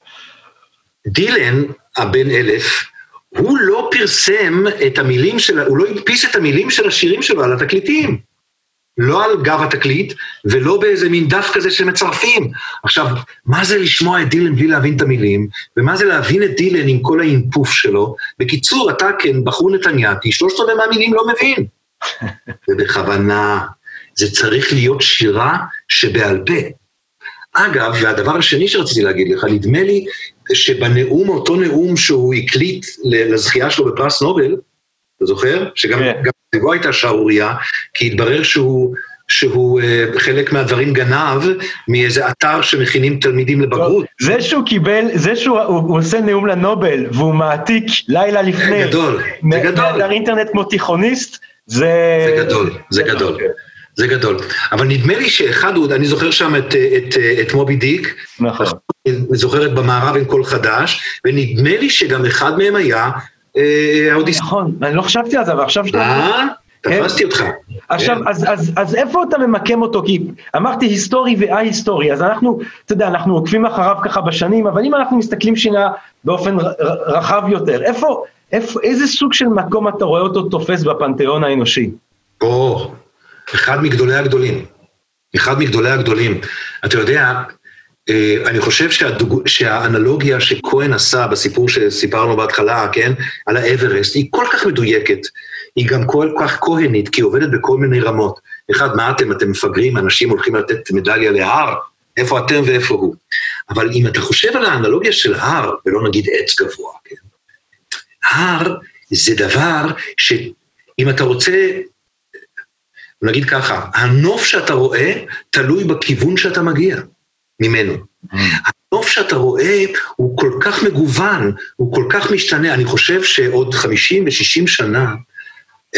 דילן, הבן אלף, הוא לא פרסם את המילים של, הוא לא הדפיס את המילים של השירים שלו על התקליטים. לא על גב התקליט, ולא באיזה מין דף כזה שמצרפים. עכשיו, מה זה לשמוע את דילן בלי להבין את המילים, ומה זה להבין את דילן עם כל האינפוף שלו? בקיצור, אתה כן, בחור נתניאתי, שלושת רבעי מהמילים לא מבין. ובכוונה, זה צריך להיות שירה שבעל פה. אגב, והדבר השני שרציתי להגיד לך, נדמה לי שבנאום, אותו נאום שהוא הקליט לזכייה שלו בפרס נובל, אתה זוכר? שגם כן. גם סביבו הייתה שערורייה, כי התברר שהוא, שהוא אה, חלק מהדברים גנב מאיזה אתר שמכינים תלמידים לבגרות. זה שהוא קיבל, זה שהוא הוא, הוא עושה נאום לנובל והוא מעתיק לילה לפני. זה גדול, זה גדול. מאתר אינטרנט כמו תיכוניסט, זה... זה גדול, זה גדול. זה גדול. אבל נדמה לי שאחד, הוא- אני זוכר שם את, אה, את, אה, את מובי דיק, נכון. אני זוכרת במערב עם קול חדש, ונדמה לי שגם אחד מהם היה אה, האודיסאי. נכון, אני לא חשבתי על זה, אבל עכשיו שאתה... אה? תפסתי אותך. עכשיו, כן. אז, איפה אתה ממקם אותו? כי אמרתי היסטורי וא-היסטורי, אז אנחנו, אתה יודע, אנחנו עוקבים אחריו ככה בשנים, אבל אם אנחנו מסתכלים שנייה באופן רחב יותר, איפה, איזה סוג של מקום אתה רואה אותו תופס בפנתיאון האנושי? או, אחד מגדולי הגדולים. אחד מגדולי הגדולים. אתה יודע, אה, אני חושב שהדוג... שהאנלוגיה שכהן עשה בסיפור שסיפרנו בהתחלה, כן, על האברסט, היא כל כך מדויקת. היא גם כל כך כהנית, כי היא עובדת בכל מיני רמות. אחד, מה אתם? אתם מפגרים, אנשים הולכים לתת מדליה להר, איפה אתם ואיפה הוא. אבל אם אתה חושב על האנלוגיה של הר, ולא נגיד עץ גבוה, כן? הר זה דבר שאם אתה רוצה נגיד ככה, הנוף שאתה רואה תלוי בכיוון שאתה מגיע ממנו. הנוף שאתה רואה הוא כל כך מגוון, הוא כל כך משתנה. אני חושב שעוד 50 ו-60 שנה,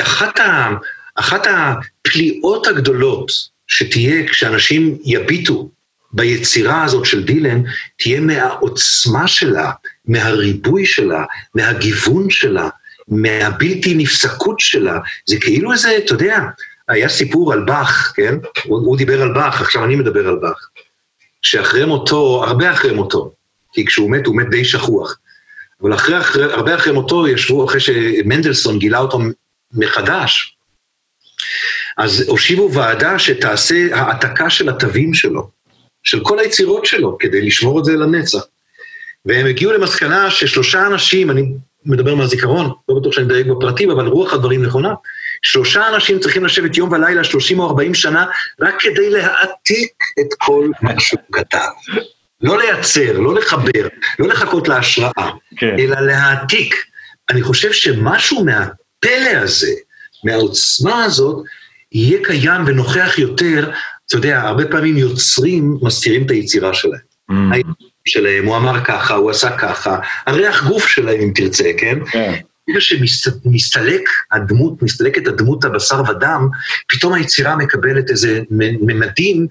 אחת, ה, אחת הפליאות הגדולות שתהיה כשאנשים יביטו ביצירה הזאת של דילן, תהיה מהעוצמה שלה, מהריבוי שלה, מהגיוון שלה, מהבלתי נפסקות שלה. זה כאילו איזה, אתה יודע, היה סיפור על באך, כן? הוא, הוא דיבר על באך, עכשיו אני מדבר על באך. שאחרי מותו, הרבה אחרי מותו, כי כשהוא מת, הוא מת די שכוח. אבל אחרי, אחרי, הרבה אחרי מותו ישבו, אחרי שמנדלסון גילה אותו מחדש, אז הושיבו ועדה שתעשה העתקה של התווים שלו, של כל היצירות שלו, כדי לשמור את זה לנצח. והם הגיעו למסקנה ששלושה אנשים, אני מדבר מהזיכרון, לא בטוח שאני מדייק בפרטים, אבל רוח הדברים נכונה, שלושה אנשים צריכים לשבת יום ולילה, 30 או 40 שנה, רק כדי להעתיק את כל מה שהוא כתב. לא לייצר, לא לחבר, לא לחכות להשראה, כן. אלא להעתיק. אני חושב שמשהו מהפלא הזה, מהעוצמה הזאת, יהיה קיים ונוכח יותר, אתה יודע, הרבה פעמים יוצרים מסתירים את היצירה שלהם. שלהם, הוא אמר ככה, הוא עשה ככה, הריח גוף שלהם אם תרצה, כן? כן. ברגע שמסתלק הדמות, מסתלקת הדמות הבשר ודם, פתאום היצירה מקבלת איזה ממדים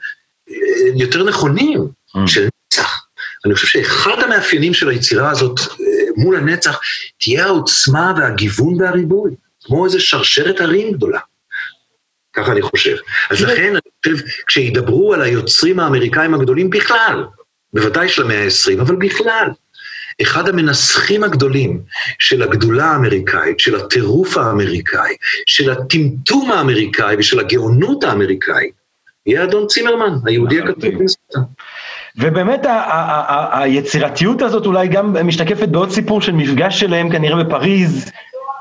אה, יותר נכונים של נצח. אני חושב שאחד המאפיינים של היצירה הזאת אה, מול הנצח, תהיה העוצמה והגיוון והריבוי, כמו איזה שרשרת הרים גדולה. ככה אני חושב. אז לכן אני חושב, כשידברו על היוצרים האמריקאים הגדולים בכלל, בוודאי של המאה ה-20, אבל בכלל, אחד המנסחים הגדולים של הגדולה האמריקאית, של הטירוף האמריקאי, של הטמטום האמריקאי ושל הגאונות האמריקאית, יהיה אדון צימרמן, היהודי הכתוב במסותם. ובאמת היצירתיות הזאת אולי גם משתקפת בעוד סיפור של מפגש שלהם כנראה בפריז,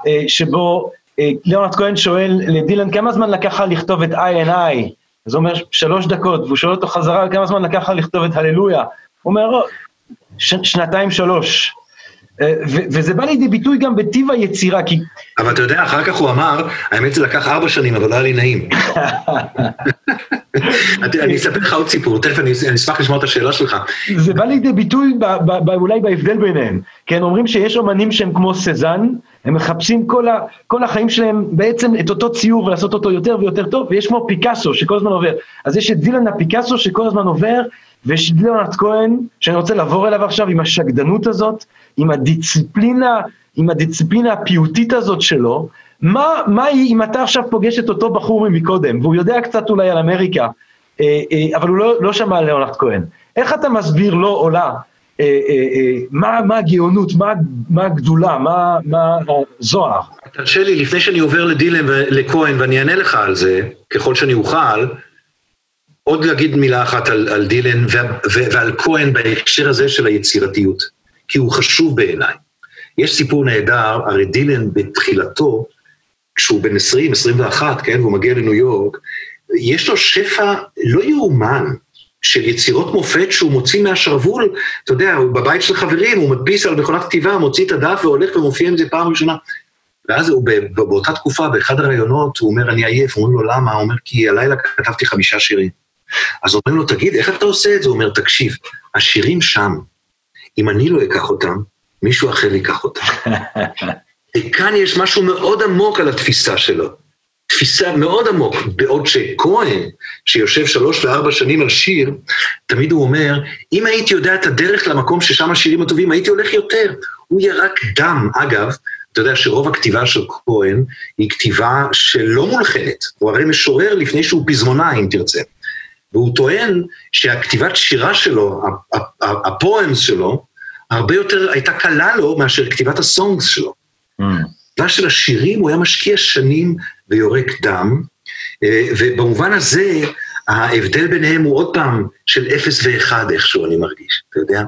אה, שבו אה, ליאונרד כהן שואל לדילן כמה זמן לקח לך לכתוב את I and I, אז הוא אומר שלוש דקות, והוא שואל אותו חזרה כמה זמן לקח לך לכתוב את הללויה, הוא אומר "לא, שנתיים שלוש. אה, ו- וזה בא לידי ביטוי גם בטיב היצירה, כי אבל אתה יודע, אחר כך הוא אמר, האמת זה לקח ארבע שנים, אבל לא היה לי נעים. אני אספר לך עוד סיפור, תכף אני אני אשמח לשמוע את השאלה שלך. זה בא לידי ביטוי אולי בהבדל ביניהם, כן, אומרים שיש אומנים שהם כמו סזן, הם מחפשים כל החיים שלהם בעצם את אותו ציור ולעשות אותו יותר ויותר טוב, ויש כמו פיקאסו שכל הזמן עובר. אז יש את דילן הפיקאסו שכל הזמן עובר, ויש ליאונרד כהן, שאני רוצה לעבור אליו עכשיו עם השקדנות הזאת, עם הדיסציפלינה, עם הדיסציפלינה הפיוטית הזאת שלו, מה, מה היא אם אתה עכשיו פוגש את אותו בחור מקודם, והוא יודע קצת אולי על אמריקה, אה, אה, אבל הוא לא, לא שמע על ליאונרד כהן. איך אתה מסביר לו או לה, אה, אה, אה, מה, מה הגאונות, מה, מה הגדולה, מה, מה הזוהר? תרשה לי, לפני שאני עובר לדילן ולכהן, ואני אענה לך על זה, ככל שאני אוכל, עוד להגיד מילה אחת על, על דילן ו, ו, ועל כהן בהקשר הזה של היצירתיות, כי הוא חשוב בעיניי. יש סיפור נהדר, הרי דילן בתחילתו, כשהוא בן 20, 21, כן, והוא מגיע לניו יורק, יש לו שפע לא יאומן של יצירות מופת שהוא מוציא מהשרוול, אתה יודע, הוא בבית של חברים, הוא מדפיס על מכונת כתיבה, מוציא את הדף והולך ומופיע עם זה פעם ראשונה. ואז הוא באותה תקופה, באחד הראיונות, הוא אומר, אני עייף, אומרים לו, למה? הוא אומר, כי הלילה כתבתי חמישה שירים. אז אומרים לו, תגיד, איך אתה עושה את זה? הוא אומר, תקשיב, השירים שם, אם אני לא אקח אותם, מישהו אחר ייקח אותם. וכאן יש משהו מאוד עמוק על התפיסה שלו. תפיסה מאוד עמוק, בעוד שכהן, שיושב שלוש וארבע שנים על שיר, תמיד הוא אומר, אם הייתי יודע את הדרך למקום ששם השירים הטובים, הייתי הולך יותר. הוא ירק דם. אגב, אתה יודע שרוב הכתיבה של כהן היא כתיבה שלא מולחנת. הוא הרי משורר לפני שהוא פזמונה, אם תרצה. והוא טוען שהכתיבת שירה שלו, הפואמס שלו, הרבה יותר הייתה קלה לו מאשר כתיבת הסונגס שלו. Mm. בכתיבה של השירים הוא היה משקיע שנים ויורק דם, אה, ובמובן הזה, ההבדל ביניהם הוא עוד פעם של אפס ואחד איכשהו, אני מרגיש, אתה יודע?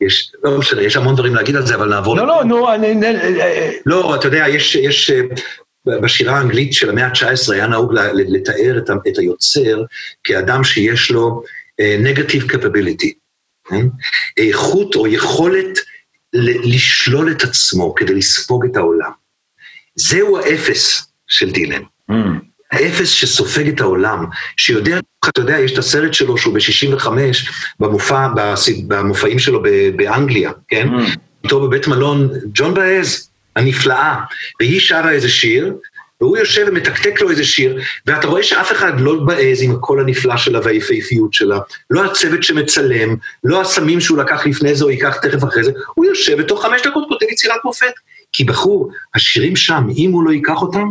יש, לא משנה, יש המון דברים להגיד על זה, אבל נעבור... לא, לא, נו, אני... לא, אתה יודע, יש, יש אה, בשירה האנגלית של המאה ה-19 היה נהוג לתאר את, היוצר כאדם שיש לו אה, negative capability, כן? איכות או יכולת לשלול את עצמו כדי לספוג את העולם. זהו האפס של דילן. mm. האפס שסופג את העולם, שיודע, אתה יודע, יש את הסרט שלו שהוא ב-65, במופע, במופעים שלו באנגליה, כן? Mm. איתו בבית מלון, ג'ון באז, הנפלאה, והיא שרה איזה שיר, והוא יושב ומתקתק לו איזה שיר, ואתה רואה שאף אחד לא באז עם הקול הנפלא שלה והיפהפיות שלה, לא הצוות שמצלם, לא הסמים שהוא לקח לפני זה או ייקח תכף אחרי זה, הוא יושב ותוך חמש דקות כותב יצירת מופת. כי בחור, השירים שם, אם הוא לא ייקח אותם,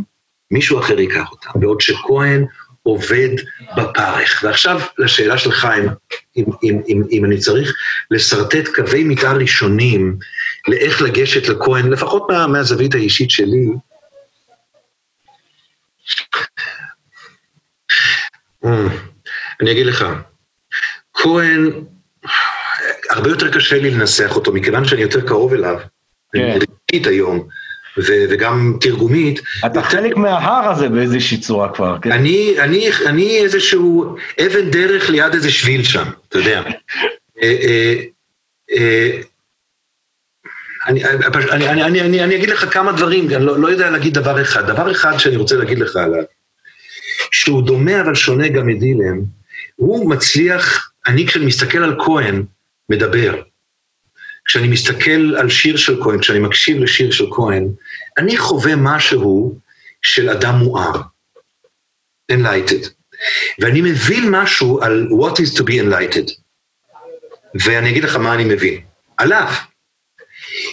מישהו אחר ייקח אותם. בעוד שכהן עובד בפרך. ועכשיו לשאלה של חיים, אם, אם, אם, אם אני צריך לשרטט קווי מתאר ראשונים לאיך לגשת לכהן, לפחות מה, מהזווית האישית שלי, אה, אני אגיד לך, כהן, הרבה יותר קשה לי לנסח אותו, מכיוון שאני יותר קרוב אליו, כן. רגשית היום, וגם תרגומית, אתה חלק מההר הזה באיזושהי צורה כבר, כן? אני, אני, אני איזשהו אבן דרך ליד איזה שביל שם, אתה יודע. אה, אה, אה, אני, אני, אני, אני, אני, אגיד לך כמה דברים, אני לא, לא יודע להגיד דבר אחד. דבר אחד שאני רוצה להגיד לך עליו, שהוא דומה אבל שונה גם מדילן, הוא מצליח, אני כשאני מסתכל על כהן, מדבר. כשאני מסתכל על שיר של כהן, כשאני מקשיב לשיר של כהן, אני חווה משהו של אדם מואר, enlightened. ואני מבין משהו על what is to be enlightened. ואני אגיד לך מה אני מבין. עליו.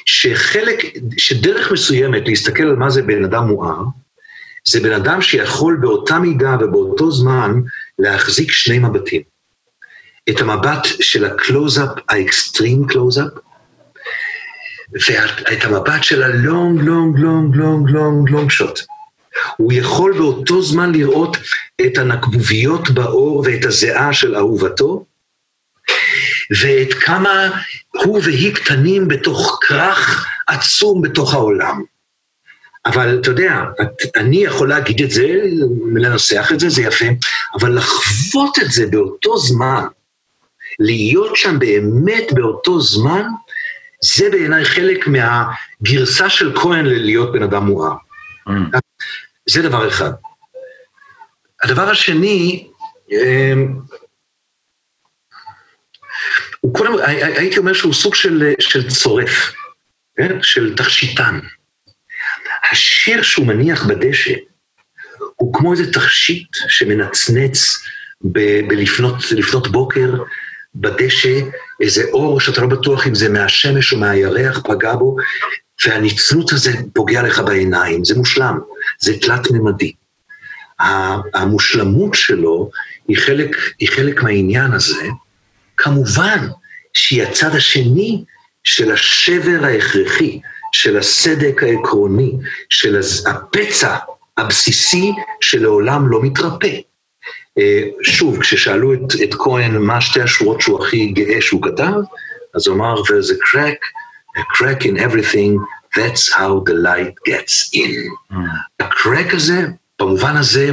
שחלק, שדרך מסוימת להסתכל על מה זה בן אדם מואר, זה בן אדם שיכול באותה מידה ובאותו זמן להחזיק שני מבטים. את המבט של הקלוז-אפ, ה extreme close-up, ואת המבט של ה long, long, long, long, long, long shot. הוא יכול באותו זמן לראות את הנקבוביות בעור ואת הזיעה של אהובתו, ואת כמה הוא והיא קטנים בתוך כרך עצום בתוך העולם. אבל אתה יודע, את- אני יכול להגיד את זה, לנסח את זה, זה יפה, אבל לחוות את זה באותו זמן, להיות שם באמת באותו זמן, זה בעיניי חלק מהגרסה של כהן ללהיות בן אדם מואר. Mm. זה דבר אחד. הדבר השני, אמ, הוא קודם, הי- הי- הייתי אומר שהוא סוג של, של צורף, כן? של תכשיטן. השיר שהוא מניח בדשא הוא כמו איזה תכשיט שמנצנץ ב- בלפנות לפנות בוקר בדשא, איזה אור שאתה לא בטוח אם זה מהשמש או מהירח פגע בו, והנצלות הזה פוגע לך בעיניים, זה מושלם, זה תלת-ממדי. המושלמות שלו היא חלק, היא חלק מהעניין הזה, כמובן שהיא הצד השני של השבר ההכרחי, של הסדק העקרוני, של הפצע הבסיסי שלעולם לא מתרפא. אה, שוב, כששאלו את, את כהן מה שתי השורות שהוא הכי גאה שהוא כתב, אז הוא אמר, there's a crack, a crack in everything, that's how the light gets in. הקרק הזה, במובן הזה,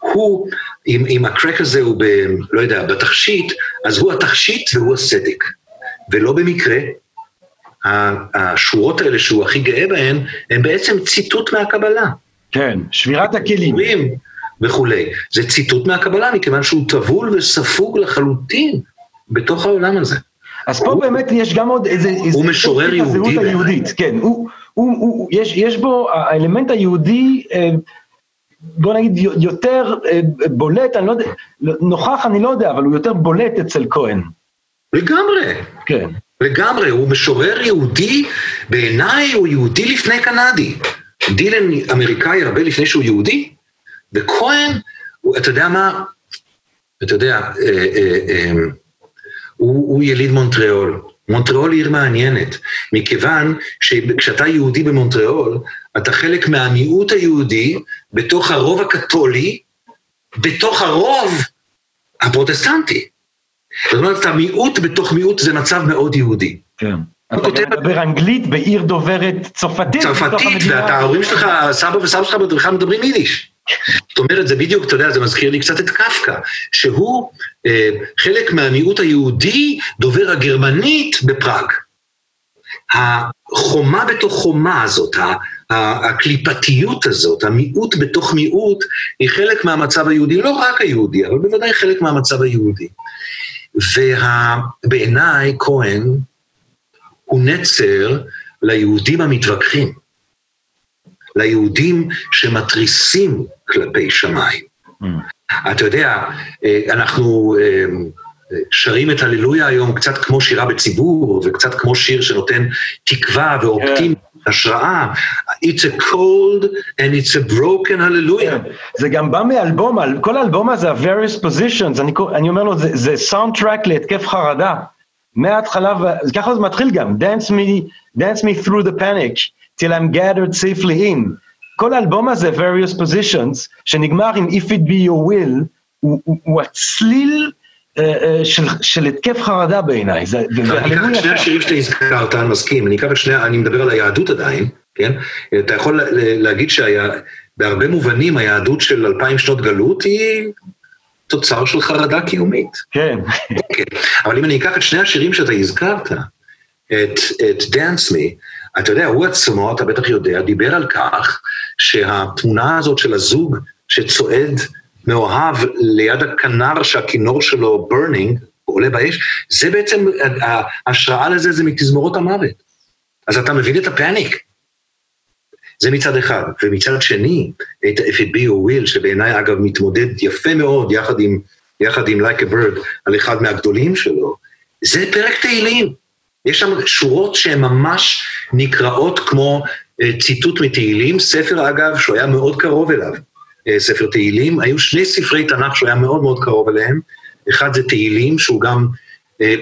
הוא, אם, אם הקרק הזה הוא ב... לא יודע, בתכשיט, אז הוא התכשיט והוא הסדק. ולא במקרה, השורות האלה שהוא הכי גאה בהן, הן בעצם ציטוט מהקבלה. כן, שבירת הכלים. וכולי. זה ציטוט מהקבלה, מכיוון שהוא טבול וספוג לחלוטין בתוך העולם הזה. אז פה הוא- באמת יש גם עוד איזה... איזה- הוא משורר יהודי. היהודית, כן. הוא, הוא, הוא, יש, יש בו, האלמנט היהודי, אה, בוא נגיד, יו- יותר אה, בולט, אני לא יודע, נוכח אני לא יודע, אבל הוא יותר בולט אצל כהן. לגמרי, כן. לגמרי, הוא משורר יהודי, בעיניי הוא יהודי לפני קנדי. דילן אמריקאי הרבה לפני שהוא יהודי, וכהן, אתה יודע מה, אתה יודע, אה, אה, אה, הוא, הוא יליד מונטריאול. מונטריאול היא עיר מעניינת, מכיוון שכשאתה יהודי במונטריאול, אתה חלק מהמיעוט היהודי בתוך הרוב הקתולי, בתוך הרוב הפרוטסטנטי. זאת אומרת, המיעוט בתוך מיעוט זה מצב מאוד יהודי. כן. אתה כותב- מדבר אנגלית בעיר דוברת צרפתית. צרפתית, המדינה. ואתה, ההורים שלך, סבא וסבא שלך בכלל מדברים יידיש. זאת אומרת, זה בדיוק, אתה יודע, זה מזכיר לי קצת את קפקא, שהוא אה, חלק מהמיעוט היהודי דובר הגרמנית בפראג. החומה בתוך חומה הזאת, הקליפתיות הזאת, המיעוט בתוך מיעוט, היא חלק מהמצב היהודי, לא רק היהודי, אבל בוודאי חלק מהמצב היהודי. ובעיניי כהן הוא נצר ליהודים המתווכחים, ליהודים שמתריסים כלפי שמיים. Mm. אתה יודע, אה, אנחנו אה, שרים את הללויה היום קצת כמו שירה בציבור, וקצת כמו שיר שנותן תקווה ואופטימיות, השראה. It's a cold and it's a broken hallelujah. כן. זה גם בא מאלבום, כל האלבום הזה, ה-various positions, אני, אני אומר לו, זה, זה סאונד טראק להתקף חרדה. מההתחלה, ככה זה מתחיל גם, dance me, dance me through the panic, I'm gathered safely in. כל האלבום הזה, various positions, שנגמר עם If it be your will, הוא, הוא, הוא הצליל אה, אה, של, של התקף חרדה בעיניי. אני אקח את שני. השירים שאתה הזכרת, אני מסכים, אני אקח את שני, אני מדבר על היהדות עדיין, כן? אתה יכול לה- להגיד שבהרבה מובנים היהדות של אלפיים שנות גלות היא תוצר של חרדה קיומית. כן, כן, אבל אם אני אקח את שני השירים שאתה הזכרת, את, את Dance Me, אתה יודע, הוא עצמו, אתה בטח יודע, דיבר על כך שהתמונה הזאת של הזוג שצועד מאוהב ליד הכנר שהכינור שלו burning, עולה באש, זה בעצם, ההשראה לזה זה מתזמורות המוות. אז אתה מבין את הפאניק. זה מצד אחד. ומצד שני, את If it be שבעיניי אגב מתמודד יפה מאוד יחד עם, יחד עם Like a Bird על אחד מהגדולים שלו, זה פרק תהילים. יש שם שורות שהן ממש נקראות כמו אה, ציטוט מתהילים, ספר אגב שהוא היה מאוד קרוב אליו, אה, ספר תהילים, היו שני ספרי תנ"ך שהוא היה מאוד מאוד קרוב אליהם, אחד זה תהילים שהוא גם אה,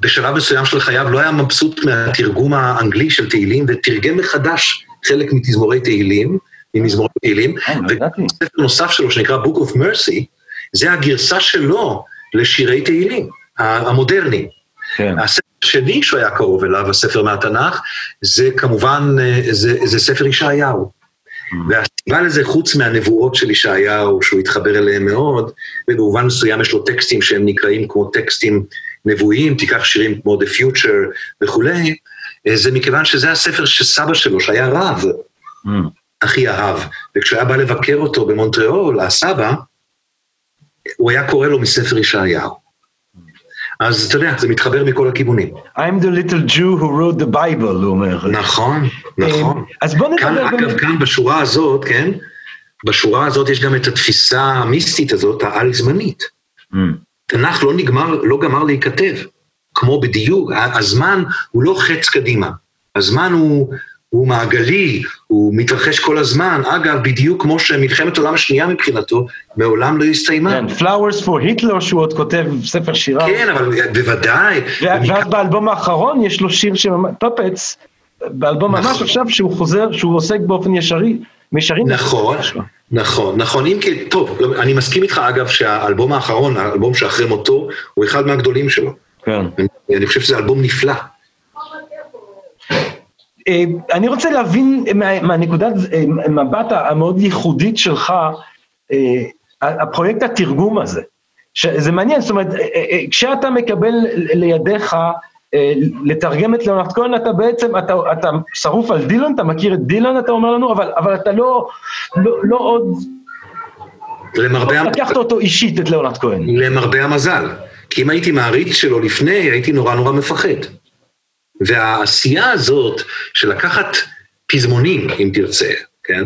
בשלב מסוים של חייו לא היה מבסוט מהתרגום האנגלי של תהילים ותרגם מחדש חלק מתזמורי תהילים, ממזמורי תהילים, לא. וספר נוסף שלו שנקרא Book of Mercy, זה הגרסה שלו לשירי תהילים, המודרניים. כן. הספר השני שהוא היה קרוב אליו, הספר מהתנ"ך, זה כמובן, אה, זה, זה ספר ישעיהו. והסיבה לזה, חוץ מהנבואות של ישעיהו, שהוא התחבר אליהם מאוד, ובמובן מסוים יש לו טקסטים שהם נקראים כמו טקסטים נבואיים, תיקח שירים כמו The Future וכולי, אה, זה מכיוון שזה הספר שסבא שלו, שהיה רב, Mm. הכי אהב. וכשהיה בא לבקר אותו במונטריאול, הסבא, הוא היה קורא לו מספר ישעיהו. אז אתה יודע, זה מתחבר מכל הכיוונים. I'm the little Jew who wrote the Bible, הוא אומר. נכון, נכון. אז בוא כאן, נדבר אגב, באמת. כאן בשורה הזאת, כן? בשורה הזאת יש גם את התפיסה המיסטית הזאת, העל-זמנית. Mm. תנ"ך לא נגמר, לא גמר להיכתב. כמו בדיוק, הזמן הוא לא חץ קדימה. הזמן הוא, הוא מעגלי, הוא מתרחש כל הזמן. אגב, בדיוק כמו שמלחמת העולם השנייה מבחינתו, מעולם לא הסתיימה. כן, Flowers for Hitler, שהוא עוד כותב ספר שירה. כן, אבל בוודאי. ואז באלבום האחרון יש לו שיר שממש, טופץ, באלבום ממש נכון. עכשיו שהוא חוזר, שהוא עוסק באופן ישרי, מישרי. נכון, נכון, נכון, אם כי, טוב, לא, אני מסכים איתך אגב שהאלבום האחרון, האלבום שאחרי מותו, הוא אחד מהגדולים שלו. כן. אני חושב שזה אלבום נפלא. אה, אני רוצה להבין מה- מהנקודת אה, מבט המאוד ייחודית שלך, אה, הפרויקט התרגום הזה. שזה מעניין, זאת אומרת, כשאתה מקבל לידיך לתרגם את ליאונרד כהן, אתה בעצם, אתה, אתה שרוף על דילן, אתה מכיר את דילן, אתה אומר לנו, אבל, אבל אתה לא, לא, לא עוד, למרבה, המ- לקחת אותו אישית, את ליאונרד כהן. למרבה המזל. כי אם הייתי מעריץ שלו לפני, הייתי נורא נורא מפחד. והעשייה הזאת של לקחת פזמונים, אם תרצה, כן?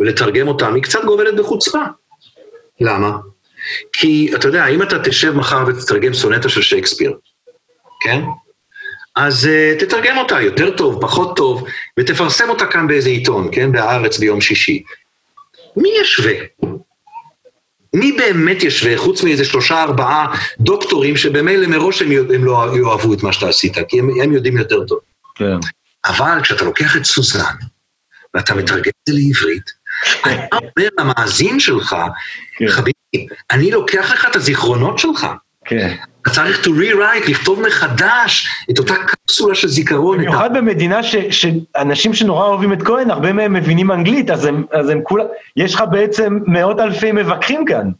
ולתרגם אותם, היא קצת גובלת בחוצפה. למה? כי, אתה יודע, אם אתה תשב מחר ותתרגם סונטה של שייקספיר, כן? אז uh, תתרגם אותה יותר טוב, פחות טוב, ותפרסם אותה כאן באיזה עיתון, כן? בהארץ ביום שישי. מי ישווה? מי באמת ישווה, חוץ מאיזה שלושה ארבעה דוקטורים שבמילא מראש הם, יודע- הם לא יאהבו את מה שאתה עשית, כי הם, הם יודעים יותר טוב. כן. אבל כשאתה לוקח את סוזן, ואתה מתרגם את זה לעברית, אתה אומר למאזין שלך, כן. חביבי, אני לוקח לך את הזיכרונות שלך. כן. אתה צריך to rewrite, לכתוב מחדש את אותה קפסולה של זיכרון. במיוחד במדינה ש, שאנשים שנורא אוהבים את כהן, הרבה מהם מבינים אנגלית, אז הם, אז הם כולם, יש לך בעצם מאות אלפי מבקרים כאן.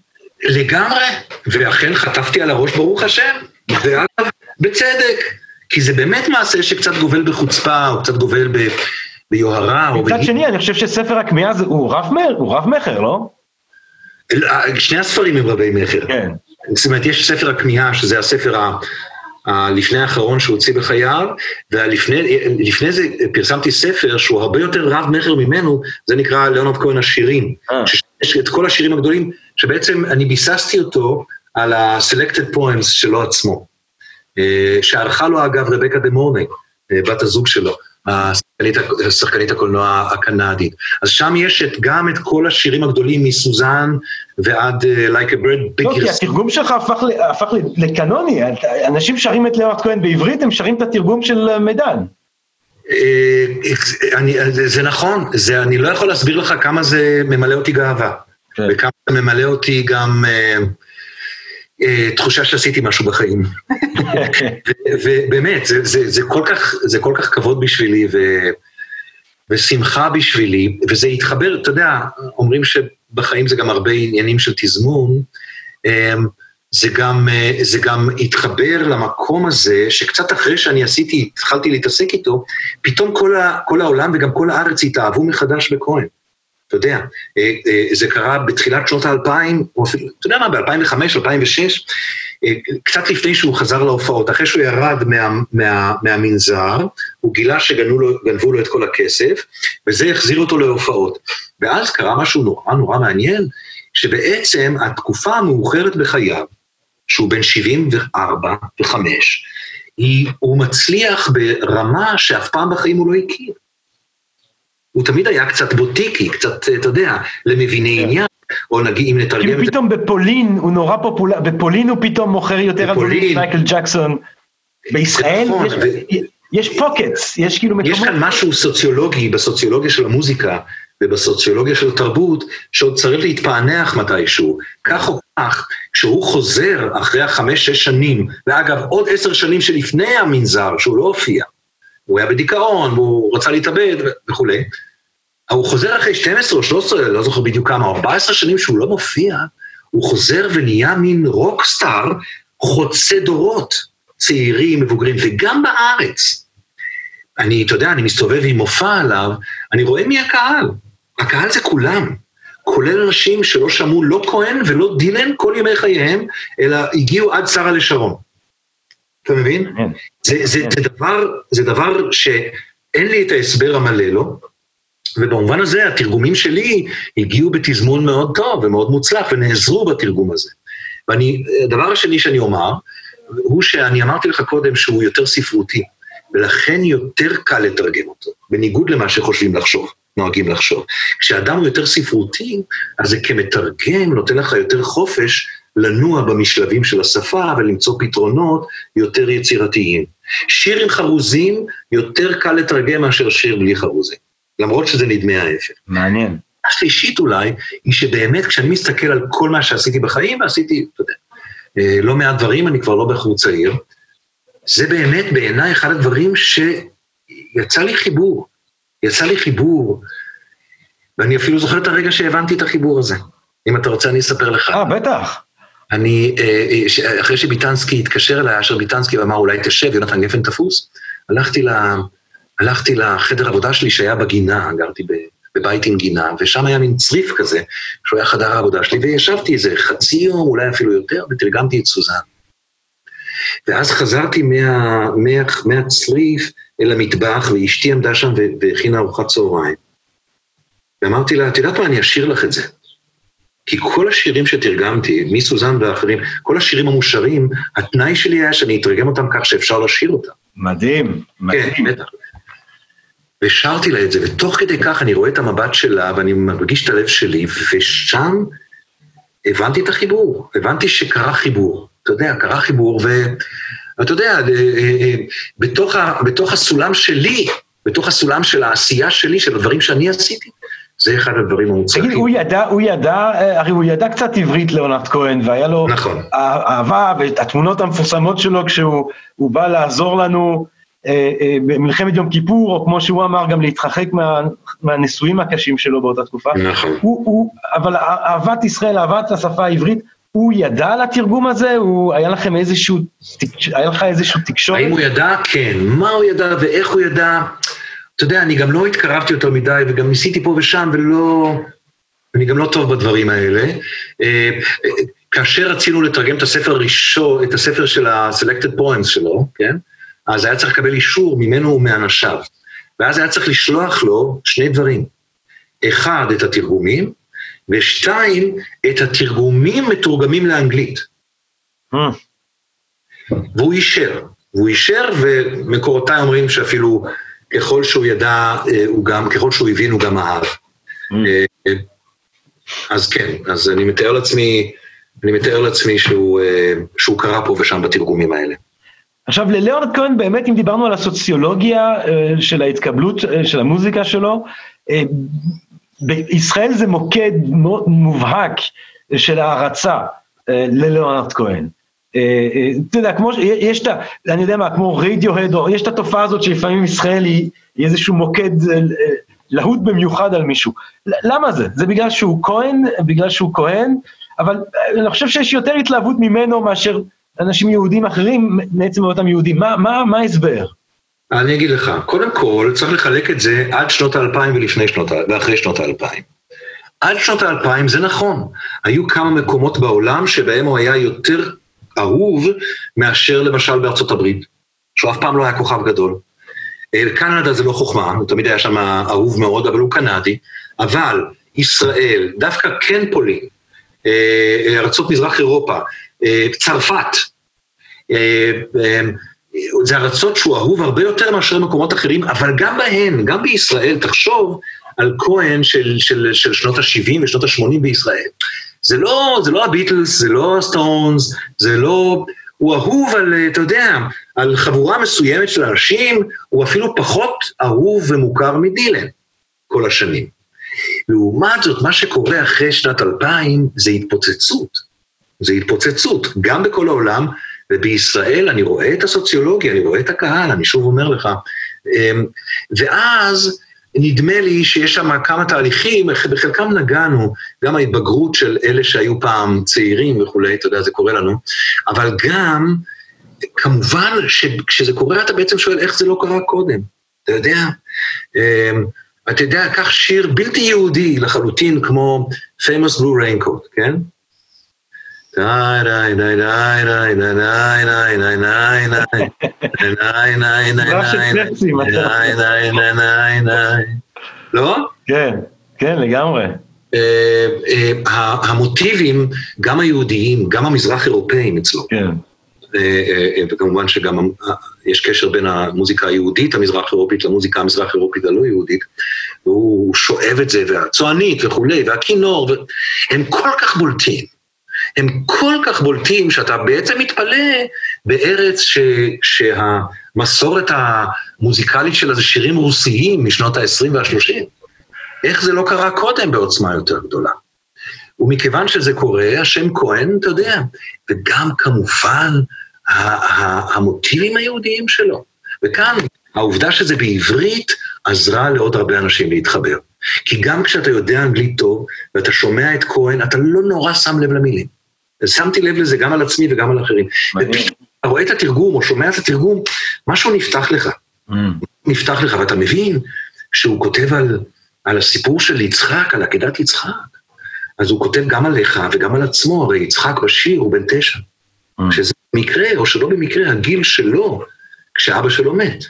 לגמרי, ואכן חטפתי על הראש, ברוך השם, ואגב, בצדק, כי זה באמת מעשה שקצת גובל בחוצפה, או קצת גובל ב... ביוהרה, או מצד שני, אני חושב שספר הכמיהה זה- הוא רב מר, הוא רב מכר, לא? שני הספרים הם רבי מכר. כן. זאת אומרת, יש ספר הכמיהה, שזה הספר ה... הלפני האחרון שהוא הוציא בחייו, ולפני לפני זה פרסמתי ספר שהוא הרבה יותר רב מכר ממנו, זה נקרא ליאונרד כהן השירים. אה. שיש את כל השירים הגדולים, שבעצם אני ביססתי אותו על ה-selected poems שלו עצמו. אה, שערכה לו אגב רבקה דה מורני, אה, בת הזוג שלו, השחקנית, הקולנוע הקנדית. אז שם יש את, גם את כל השירים הגדולים מסוזן ועד אה, Like a Bird לא, כי. התרגום שלך הפך, הפך לקנוני, אנשים שרים את ליאונרד כהן בעברית, הם שרים את התרגום של אה, מידן. אה, אני, זה נכון, זה, אני לא יכול להסביר לך כמה זה ממלא אותי גאווה, כן. וכמה זה ממלא אותי גם אה, תחושה שעשיתי משהו בחיים. ובאמת, זה, זה, זה, כל כך, זה כל כך כבוד בשבילי ו, ושמחה בשבילי, וזה התחבר, אתה יודע, אומרים שבחיים זה גם הרבה עניינים של תזמון, אה, זה גם, אה, זה גם התחבר למקום הזה, שקצת אחרי שאני עשיתי, התחלתי להתעסק איתו, פתאום כל, ה, כל העולם וגם כל הארץ התאהבו מחדש בכהן. אתה יודע, אה, אה, זה קרה בתחילת שנות האלפיים, או אפילו, אתה יודע מה, ב-2005, 2006, אה, קצת לפני שהוא חזר להופעות, אחרי שהוא ירד מה, מה, מהמנזר, הוא גילה שגנבו לו, לו את כל הכסף, וזה החזיר אותו להופעות. ואז קרה משהו נורא נורא מעניין, שבעצם התקופה המאוחרת בחייו, שהוא בן 74 ו-5, הוא מצליח ברמה שאף פעם בחיים הוא לא הכיר. הוא תמיד היה קצת בוטיקי, קצת, אתה יודע, למביני כן. עניין, או נגיד אם נתרגם כאילו את זה... פתאום בפולין הוא נורא פופולר, בפולין הוא פתאום מוכר יותר אלבומים בפולין. מייקל ג'קסון. בישראל נכון, יש- יש פוקטס, יש כאילו יש מקומות... כאן משהו סוציולוגי בסוציולוגיה של המוזיקה ובסוציולוגיה של התרבות, שעוד צריך להתפענח מתישהו. כך או כך, כשהוא חוזר אחרי החמש-שש שנים, ואגב, עוד עשר שנים שלפני המנזר, שהוא לא הופיע, הוא היה בדיכאון, והוא רצה להתאבד וכולי, הוא חוזר אחרי 12 או 13, לא זוכר בדיוק כמה, 14 שנים שהוא לא מופיע, הוא חוזר ונהיה מין רוקסטאר חוצה דורות, צעירים, מבוגרים, וגם בארץ. אני, אתה יודע, אני מסתובב עם מופע עליו, אני רואה מי הקהל. הקהל זה כולם, כולל אנשים שלא שמעו לא כהן ולא דילן כל ימי חייהם, אלא הגיעו עד שרה לשרון. אתה מבין? זה, זה, זה, דבר, זה דבר שאין לי את ההסבר המלא לו, ובמובן הזה התרגומים שלי הגיעו בתזמון מאוד טוב ומאוד מוצלח ונעזרו בתרגום הזה. ואני, הדבר השני שאני אומר, הוא שאני אמרתי לך קודם שהוא יותר ספרותי, ולכן יותר קל לתרגם אותו, בניגוד למה שחושבים לחשוב, נוהגים לחשוב. כשאדם הוא יותר ספרותי, אז זה כמתרגם נותן לך יותר חופש לנוע במשלבים של השפה ולמצוא פתרונות יותר יצירתיים. שיר עם חרוזים יותר קל לתרגם מאשר שיר בלי חרוזים, למרות שזה נדמה ההפך. מעניין. השלישית אולי, היא שבאמת כשאני מסתכל על כל מה שעשיתי בחיים, ועשיתי, אתה יודע, אה, לא מעט דברים, אני כבר לא בחור צעיר, זה באמת בעיניי אחד הדברים שיצא לי חיבור. יצא לי חיבור, ואני אפילו זוכר את הרגע שהבנתי את החיבור הזה. אם אתה רוצה, אני אספר לך. אה, בטח. אני, אה, אה, ש- אחרי שביטנסקי התקשר אליי, אשר ביטנסקי ואמר אולי תשב, יונתן גפן תפוס, הלכתי, ל, הלכתי לחדר עבודה שלי שהיה בגינה, גרתי בבית עם גינה, ושם היה מין צריף כזה, שהוא היה חדר העבודה שלי, וישבתי איזה חצי יום, אולי אפילו יותר, ותרגמתי את סוזן. ואז חזרתי מה, מה, מהצריף אל המטבח, ואשתי עמדה שם והכינה ארוחת צהריים. ואמרתי לה, את יודעת מה, אני אשאיר לך את זה. כי כל השירים שתרגמתי, מסוזן ואחרים, כל השירים המושרים, התנאי שלי היה שאני אתרגם אותם כך שאפשר לשיר אותם. מדהים, כן, מדהים. בטח. ושרתי לה את זה, ותוך כדי כך אני רואה את המבט שלה, ואני מרגיש את הלב שלי, ושם הבנתי את החיבור, הבנתי שקרה חיבור. אתה יודע, קרה חיבור, ואתה יודע, אה, אה, אה, בתוך, ה, בתוך הסולם שלי, בתוך הסולם של העשייה שלי, של הדברים שאני עשיתי, זה אחד הדברים המוצלחים. תגיד, הוא ידע, הוא ידע, אה, הרי הוא ידע קצת עברית ליאונרד כהן, והיה לו נכון. אה- אהבה, והתמונות המפורסמות שלו כשהוא הוא בא לעזור לנו אה, אה, במלחמת יום כיפור, או כמו שהוא אמר, גם להתרחק מה, מהנישואים הקשים שלו באותה תקופה. נכון. הוא, הוא, אבל אהבת ישראל, אהבת השפה העברית, הוא ידע על התרגום הזה? הוא, היה לכם איזשהו, היה לך איזשהו תקשורת? האם הוא ידע? כן. מה הוא ידע ואיך הוא ידע? אתה יודע, אני גם לא התקרבתי יותר מדי, וגם ניסיתי פה ושם, ולא... אני גם לא טוב בדברים האלה. אה, כאשר רצינו לתרגם את הספר הראשון, את הספר של ה-selected poems שלו, כן? אז היה צריך לקבל אישור ממנו ומאנשיו. ואז היה צריך לשלוח לו שני דברים. אחד, את התרגומים, ושתיים, את התרגומים מתורגמים לאנגלית. אה, והוא אישר. והוא אישר, ומקורותיי אומרים שאפילו ככל שהוא ידע, אה, הוא גם, ככל שהוא הבין, הוא גם אהב. אה, אה, אז כן, אז אני מתאר לעצמי, אני מתאר לעצמי שהוא, שהוא קרא פה ושם בתרגומים האלה. עכשיו לליאונרד כהן באמת אם דיברנו על הסוציולוגיה של ההתקבלות של המוזיקה שלו, בישראל זה מוקד מובהק של הערצה לליאונרד כהן. אה, אה, אתה יודע, כמו, ש- יש את ה... אני יודע מה, כמו רדיוהד, או יש את התופעה הזאת שלפעמים ישראל היא, איזשהו מוקד אה, להוט במיוחד על מישהו. למה זה? זה בגלל שהוא כהן, בגלל שהוא כהן, אבל אני חושב שיש יותר התלהבות ממנו מאשר אנשים יהודים אחרים מעצם אותם יהודים. מה ההסבר? אני אגיד לך, קודם כל צריך לחלק את זה עד שנות האלפיים ולפני שנות, ה- ואחרי שנות האלפיים. עד שנות האלפיים זה נכון, היו כמה מקומות בעולם שבהם הוא היה יותר אהוב מאשר למשל בארצות הברית, שהוא אף פעם לא היה כוכב גדול. אה, קנדה זה לא חוכמה, הוא תמיד היה שם אהוב מאוד, אבל הוא קנדי, אבל ישראל, דווקא כן פולין, אה, ארצות מזרח אירופה, אה, צרפת, אה, אה, זה ארצות שהוא אהוב הרבה יותר מאשר מקומות אחרים, אבל גם בהן, גם בישראל, תחשוב על כהן של, של, של שנות ה-70 ושנות ה-80 בישראל. זה לא, זה לא הביטלס, זה לא הסטונס, זה לא... הוא אהוב על, אתה יודע, על חבורה מסוימת של אנשים, הוא אפילו פחות אהוב ומוכר מדילן כל השנים. לעומת זאת, מה שקורה אחרי שנת 2000 זה התפוצצות. זה התפוצצות, גם בכל העולם, ובישראל אני רואה את הסוציולוגיה, אני רואה את הקהל, אני שוב אומר לך. אמ, ואז נדמה לי שיש שם כמה תהליכים, בחלקם נגענו, גם ההתבגרות של אלה שהיו פעם צעירים וכולי, אתה יודע, זה קורה לנו, אבל גם, כמובן שכשזה קורה אתה בעצם שואל איך זה לא קרה קודם, אתה יודע? אמ, אתה יודע, קח שיר בלתי יהודי לחלוטין כמו famous blue raincoat, כן? די די די די די די די די די די סדרה של טקסטים, אתה- די די די די לא? כן, כן, לגמרי. אה, אה, המוטיבים, גם היהודיים, גם המזרח אירופאים אצלו, כן. אה, אה, וכמובן שגם יש קשר בין המוזיקה היהודית המזרח אירופית למוזיקה המזרח אירופית הלא יהודית, והוא שואב את זה, והצוענית וכולי, והכינור, הם כל כך בולטים. הם כל כך בולטים שאתה בעצם מתפלא בארץ ש, שהמסורת המוזיקלית שלה זה שירים רוסיים משנות ה-20 וה-30. איך זה לא קרה קודם בעוצמה יותר גדולה? ומכיוון שזה קורה, השם כהן, אתה יודע, וגם כמובן המוטיבים היהודיים שלו. וכאן, העובדה שזה בעברית עזרה לעוד הרבה אנשים להתחבר. כי גם כשאתה יודע אנגלית טוב, ואתה שומע את כהן, אתה לא נורא שם לב למילים. שמתי לב לזה גם על עצמי וגם על אחרים. אתה רואה את התרגום או שומע את התרגום, משהו נפתח לך. Mm. נפתח לך, ואתה מבין שהוא כותב על, על הסיפור של יצחק, על עקדת יצחק. אז הוא כותב גם עליך וגם על עצמו, הרי יצחק בשיר הוא בן תשע. Mm. שזה במקרה, או שלא במקרה, הגיל שלו, כשאבא שלו מת.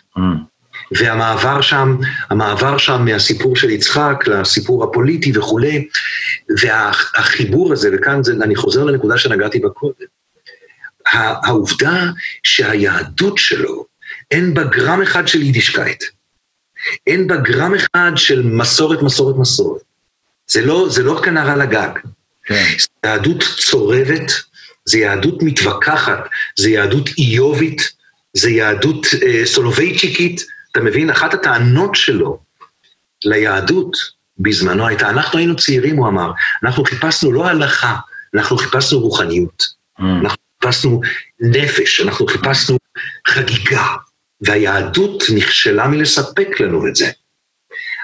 והמעבר שם, המעבר שם מהסיפור של יצחק לסיפור הפוליטי וכולי, והחיבור הזה, וכאן זה, אני חוזר לנקודה שנגעתי בה קודם, העובדה שהיהדות שלו, אין בה גרם אחד של יידישקייט, אין בה גרם אחד של מסורת, מסורת, מסורת. זה לא, זה לא כנר על הגג. כן. זו יהדות צורבת, זו יהדות מתווכחת, זו יהדות איובית, זו יהדות אה, סולובייצ'יקית. אתה מבין? אחת הטענות שלו ליהדות בזמנו הייתה, אנחנו היינו צעירים, הוא אמר, אנחנו חיפשנו לא הלכה, אנחנו חיפשנו רוחניות. Mm. אנחנו חיפשנו נפש, אנחנו חיפשנו חגיגה, והיהדות נכשלה מלספק לנו את זה.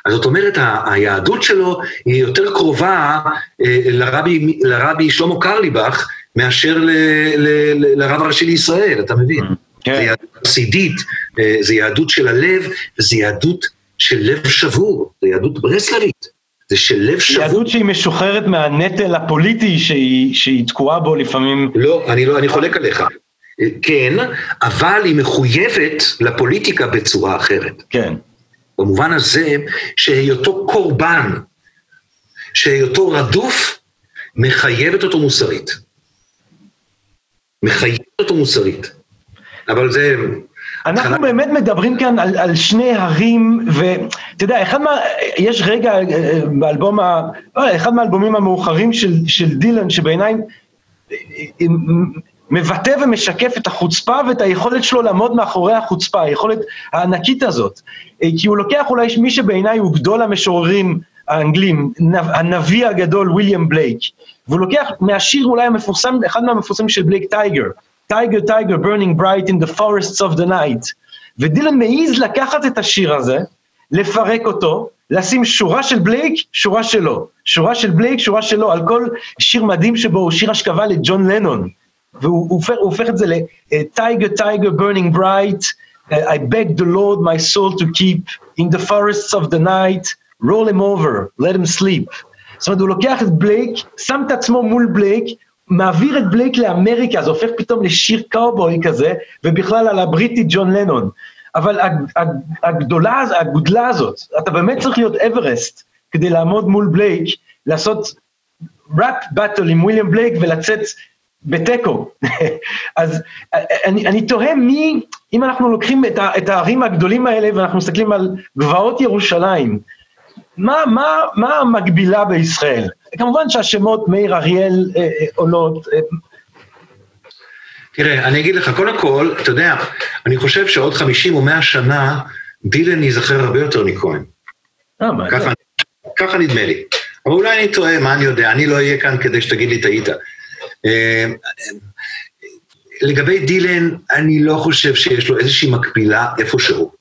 אז זאת אומרת, היהדות שלו היא יותר קרובה אה, לרבי, לרבי שלמה קרליבך מאשר ל, ל, ל, לרב הראשי לישראל, אתה מבין? זה כן. יהדות חסידית, אה, זה יהדות של הלב, וזה יהדות של לב שבור, זה יהדות ברסלבית, זה של לב שבור. יהדות שהיא משוחררת מהנטל הפוליטי שהיא, שהיא תקועה בו לפעמים. לא, אני לא, אני חולק עליך. אה, כן, אבל היא מחויבת לפוליטיקה בצורה אחרת. כן. במובן הזה שהיותו קורבן, שהיותו רדוף, מחייבת אותו מוסרית. מחייבת אותו מוסרית. אבל זה... אנחנו באמת מדברים כאן על, על שני הרים, ואתה יודע, אחד מה... יש רגע אה, באלבום ה... לא, אחד מהאלבומים המאוחרים של, של דילן, שבעיניי אה, אה, מבטא ומשקף את החוצפה ואת היכולת שלו לעמוד מאחורי החוצפה, היכולת הענקית הזאת. כי הוא לוקח אולי מי שבעיניי הוא גדול המשוררים האנגלים, נב- הנביא הגדול ויליאם בלייק, והוא לוקח מהשיר אולי המפורסם, אחד מהמפורסמים של בלייק Tiger, Tiger Tiger burning bright in the forests of the night, ודילן מעז לקחת את השיר הזה, לפרק אותו, לשים שורה של בלייק, שורה שלו, שורה של בלייק, שורה שלו, על כל שיר מדהים שבו הוא שיר אשכבה לג'ון לנון, והוא הוא הופך, הופך את זה ל-Tiger, Tiger burning bright, uh, I beg the Lord my soul to keep, in the forests of the night, roll him over, let him sleep. זאת אומרת, הוא לוקח את בלייק, שם את עצמו מול בלייק, מעביר את בלייק לאמריקה, זה הופך פתאום לשיר קאובוי כזה, ובכלל על הבריטי ג'ון לנון. אבל הג- הג- הגדולה, הגודלה הזאת, אתה באמת צריך להיות אברסט כדי לעמוד מול בלייק, לעשות ראפ באטל עם וויליאם בלייק ולצאת בתיקו. אז אני, אני תוהה מי, אם אנחנו לוקחים את, ה, את הערים הגדולים האלה ואנחנו מסתכלים על גבעות ירושלים, מה, מה, מה המקבילה בישראל? כמובן שהשמות מאיר אריאל אה, אה, עולות, אה, תראה, אני אגיד לך, קודם כל, אתה יודע, אני חושב שעוד 50 או 100 שנה, דילן ייזכר הרבה יותר מכהן. ככה, נדמה לי. אבל אולי אני טועה, מה אני יודע? אני לא אהיה כאן כדי שתגיד לי טעית. לגבי דילן, אני לא חושב שיש לו איזושהי מקבילה איפשהו.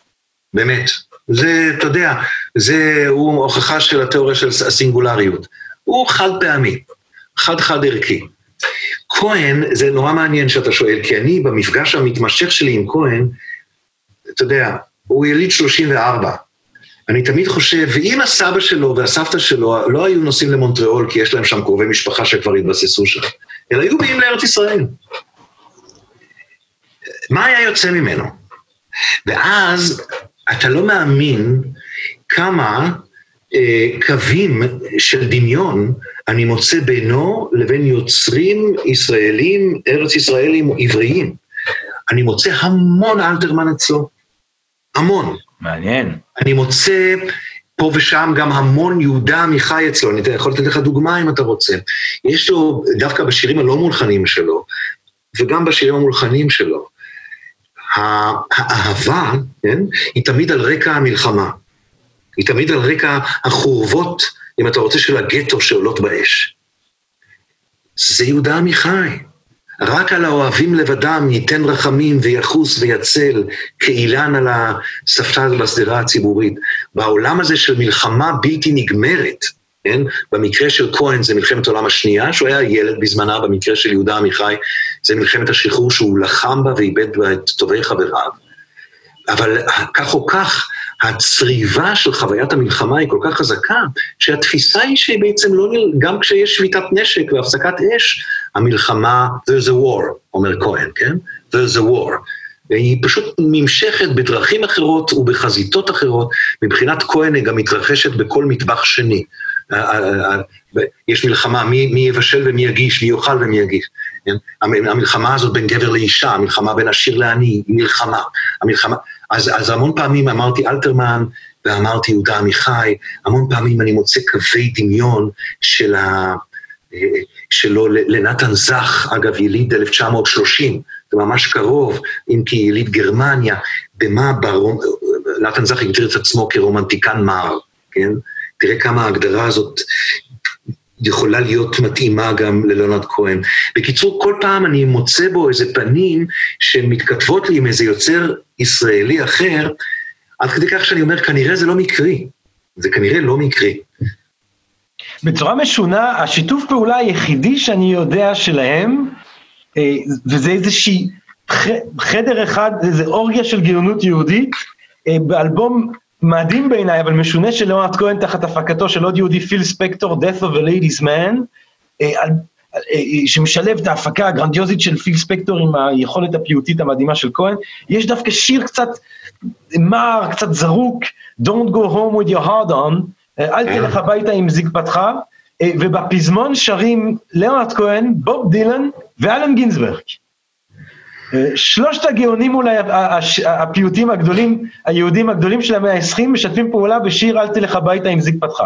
באמת. זה, אתה יודע, זה הוא הוכחה של התיאוריה של הסינגולריות. הוא חד פעמי, חד-חד ערכי. כהן, זה נורא מעניין שאתה שואל, כי אני במפגש המתמשך שלי עם כהן, אתה יודע, הוא יליד 34. אני תמיד חושב, ואם הסבא שלו והסבתא שלו לא היו נוסעים למונטריאול כי יש להם שם קרובי משפחה שכבר התבססו שם, אלא היו באים לארץ ישראל. מה היה יוצא ממנו? ואז אתה לא מאמין כמה קווים של דמיון אני מוצא בינו לבין יוצרים ישראלים, ארץ ישראלים עבריים. אני מוצא המון אלתרמן אצלו, המון. מעניין. אני מוצא פה ושם גם המון יהודה עמיחי אצלו, אני יכול לתת לך דוגמה אם אתה רוצה. יש לו, דווקא בשירים הלא מולחנים שלו, וגם בשירים המולחנים שלו, האהבה, כן, היא תמיד על רקע המלחמה. היא תמיד על רקע החורבות, אם אתה רוצה, של הגטו שעולות באש. זה יהודה עמיחי. רק על האוהבים לבדם ייתן רחמים ויחוס ויצל כאילן על הספסל בשדרה הציבורית. בעולם הזה של מלחמה בלתי נגמרת, כן? במקרה של כהן זה מלחמת העולם השנייה, שהוא היה ילד בזמנה, במקרה של יהודה עמיחי זה מלחמת השחרור שהוא לחם בה ואיבד בה את טובי חבריו. אבל כך או כך, הצריבה של חוויית המלחמה היא כל כך חזקה, שהתפיסה היא שבעצם לא, נל... גם כשיש שביתת נשק והפסקת אש, המלחמה, there's a war, אומר כהן, כן? there's a war. היא פשוט נמשכת בדרכים אחרות ובחזיתות אחרות. מבחינת כהן היא גם מתרחשת בכל מטבח שני. יש מלחמה, מי, מי יבשל ומי יגיש, מי יאכל ומי יגיש. כן? המלחמה הזאת בין גבר לאישה, המלחמה בין עשיר לעני, מלחמה. המלחמה, אז, אז המון פעמים אמרתי אלתרמן ואמרתי יהודה עמיחי, המון פעמים אני מוצא קווי דמיון של ה... שלו לנתן זך, אגב יליד 1930, זה ממש קרוב, אם כי יליד גרמניה, במה ברום... נתן זך הגדיר את עצמו כרומנטיקן מר, כן? תראה כמה ההגדרה הזאת יכולה להיות מתאימה גם ללאונרד כהן. בקיצור, כל פעם אני מוצא בו איזה פנים שמתכתבות לי עם איזה יוצר ישראלי אחר, עד כדי כך שאני אומר, כנראה זה לא מקרי. זה כנראה לא מקרי. בצורה משונה, השיתוף פעולה היחידי שאני יודע שלהם, אה, וזה איזושהי חדר אחד, איזה אורגיה של גאונות יהודית, אה, באלבום מדהים בעיניי, אבל משונה של ליאונרד כהן תחת הפקתו של עוד יהודי, פיל ספקטור, Death of a Ladies Man, אה, שמשלב את ההפקה הגרנדיוזית של פיל ספקטור עם היכולת הפיוטית המדהימה של כהן. יש דווקא שיר קצת מר, קצת זרוק, Don't go home with your heart on, אל תלך הביתה עם זקפתך, ובפזמון שרים ליאונרד כהן, בוב דילן ואלן גינזברג. שלושת הגאונים אולי, הפיוטים הגדולים, היהודים הגדולים של המאה ה-20, משתפים פעולה בשיר אל תלך הביתה עם זקפתך.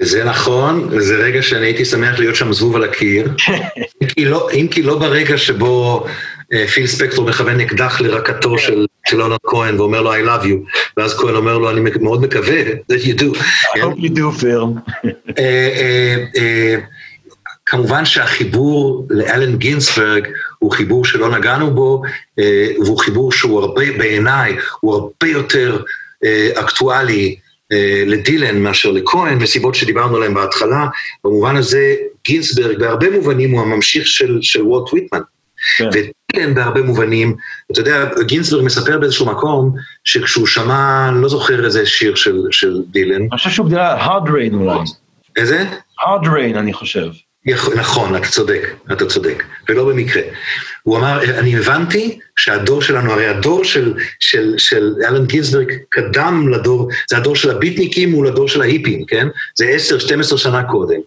זה נכון, וזה רגע שאני הייתי שמח להיות שם זבוב על הקיר, אם, כי לא, אם כי לא ברגע שבו אה, פיל ספקטור מכוון אקדח לרקתו של, של אונר כהן ואומר לו I love you, ואז כהן אומר לו אני מאוד מקווה that you do. I hope you do, Phil. אה, אה, כמובן שהחיבור לאלן גינסברג הוא חיבור שלא נגענו בו, והוא חיבור שהוא הרבה, בעיניי, הוא הרבה יותר אקטואלי לדילן מאשר לכהן, מסיבות שדיברנו עליהן בהתחלה. במובן הזה, גינסברג בהרבה מובנים הוא הממשיך של, של וולט ויטמן. כן. ודילן בהרבה מובנים, אתה יודע, גינסברג מספר באיזשהו מקום, שכשהוא שמע, לא זוכר איזה שיר של, של דילן. אני חושב שהוא על hard rain אולי. איזה? hard rain, אני חושב. נכון, אתה צודק, אתה צודק, ולא במקרה. הוא אמר, אני הבנתי שהדור שלנו, הרי הדור של, של, של אלן גינסברג קדם לדור, זה הדור של הביטניקים מול הדור של ההיפים, כן? זה 10-12 שנה קודם.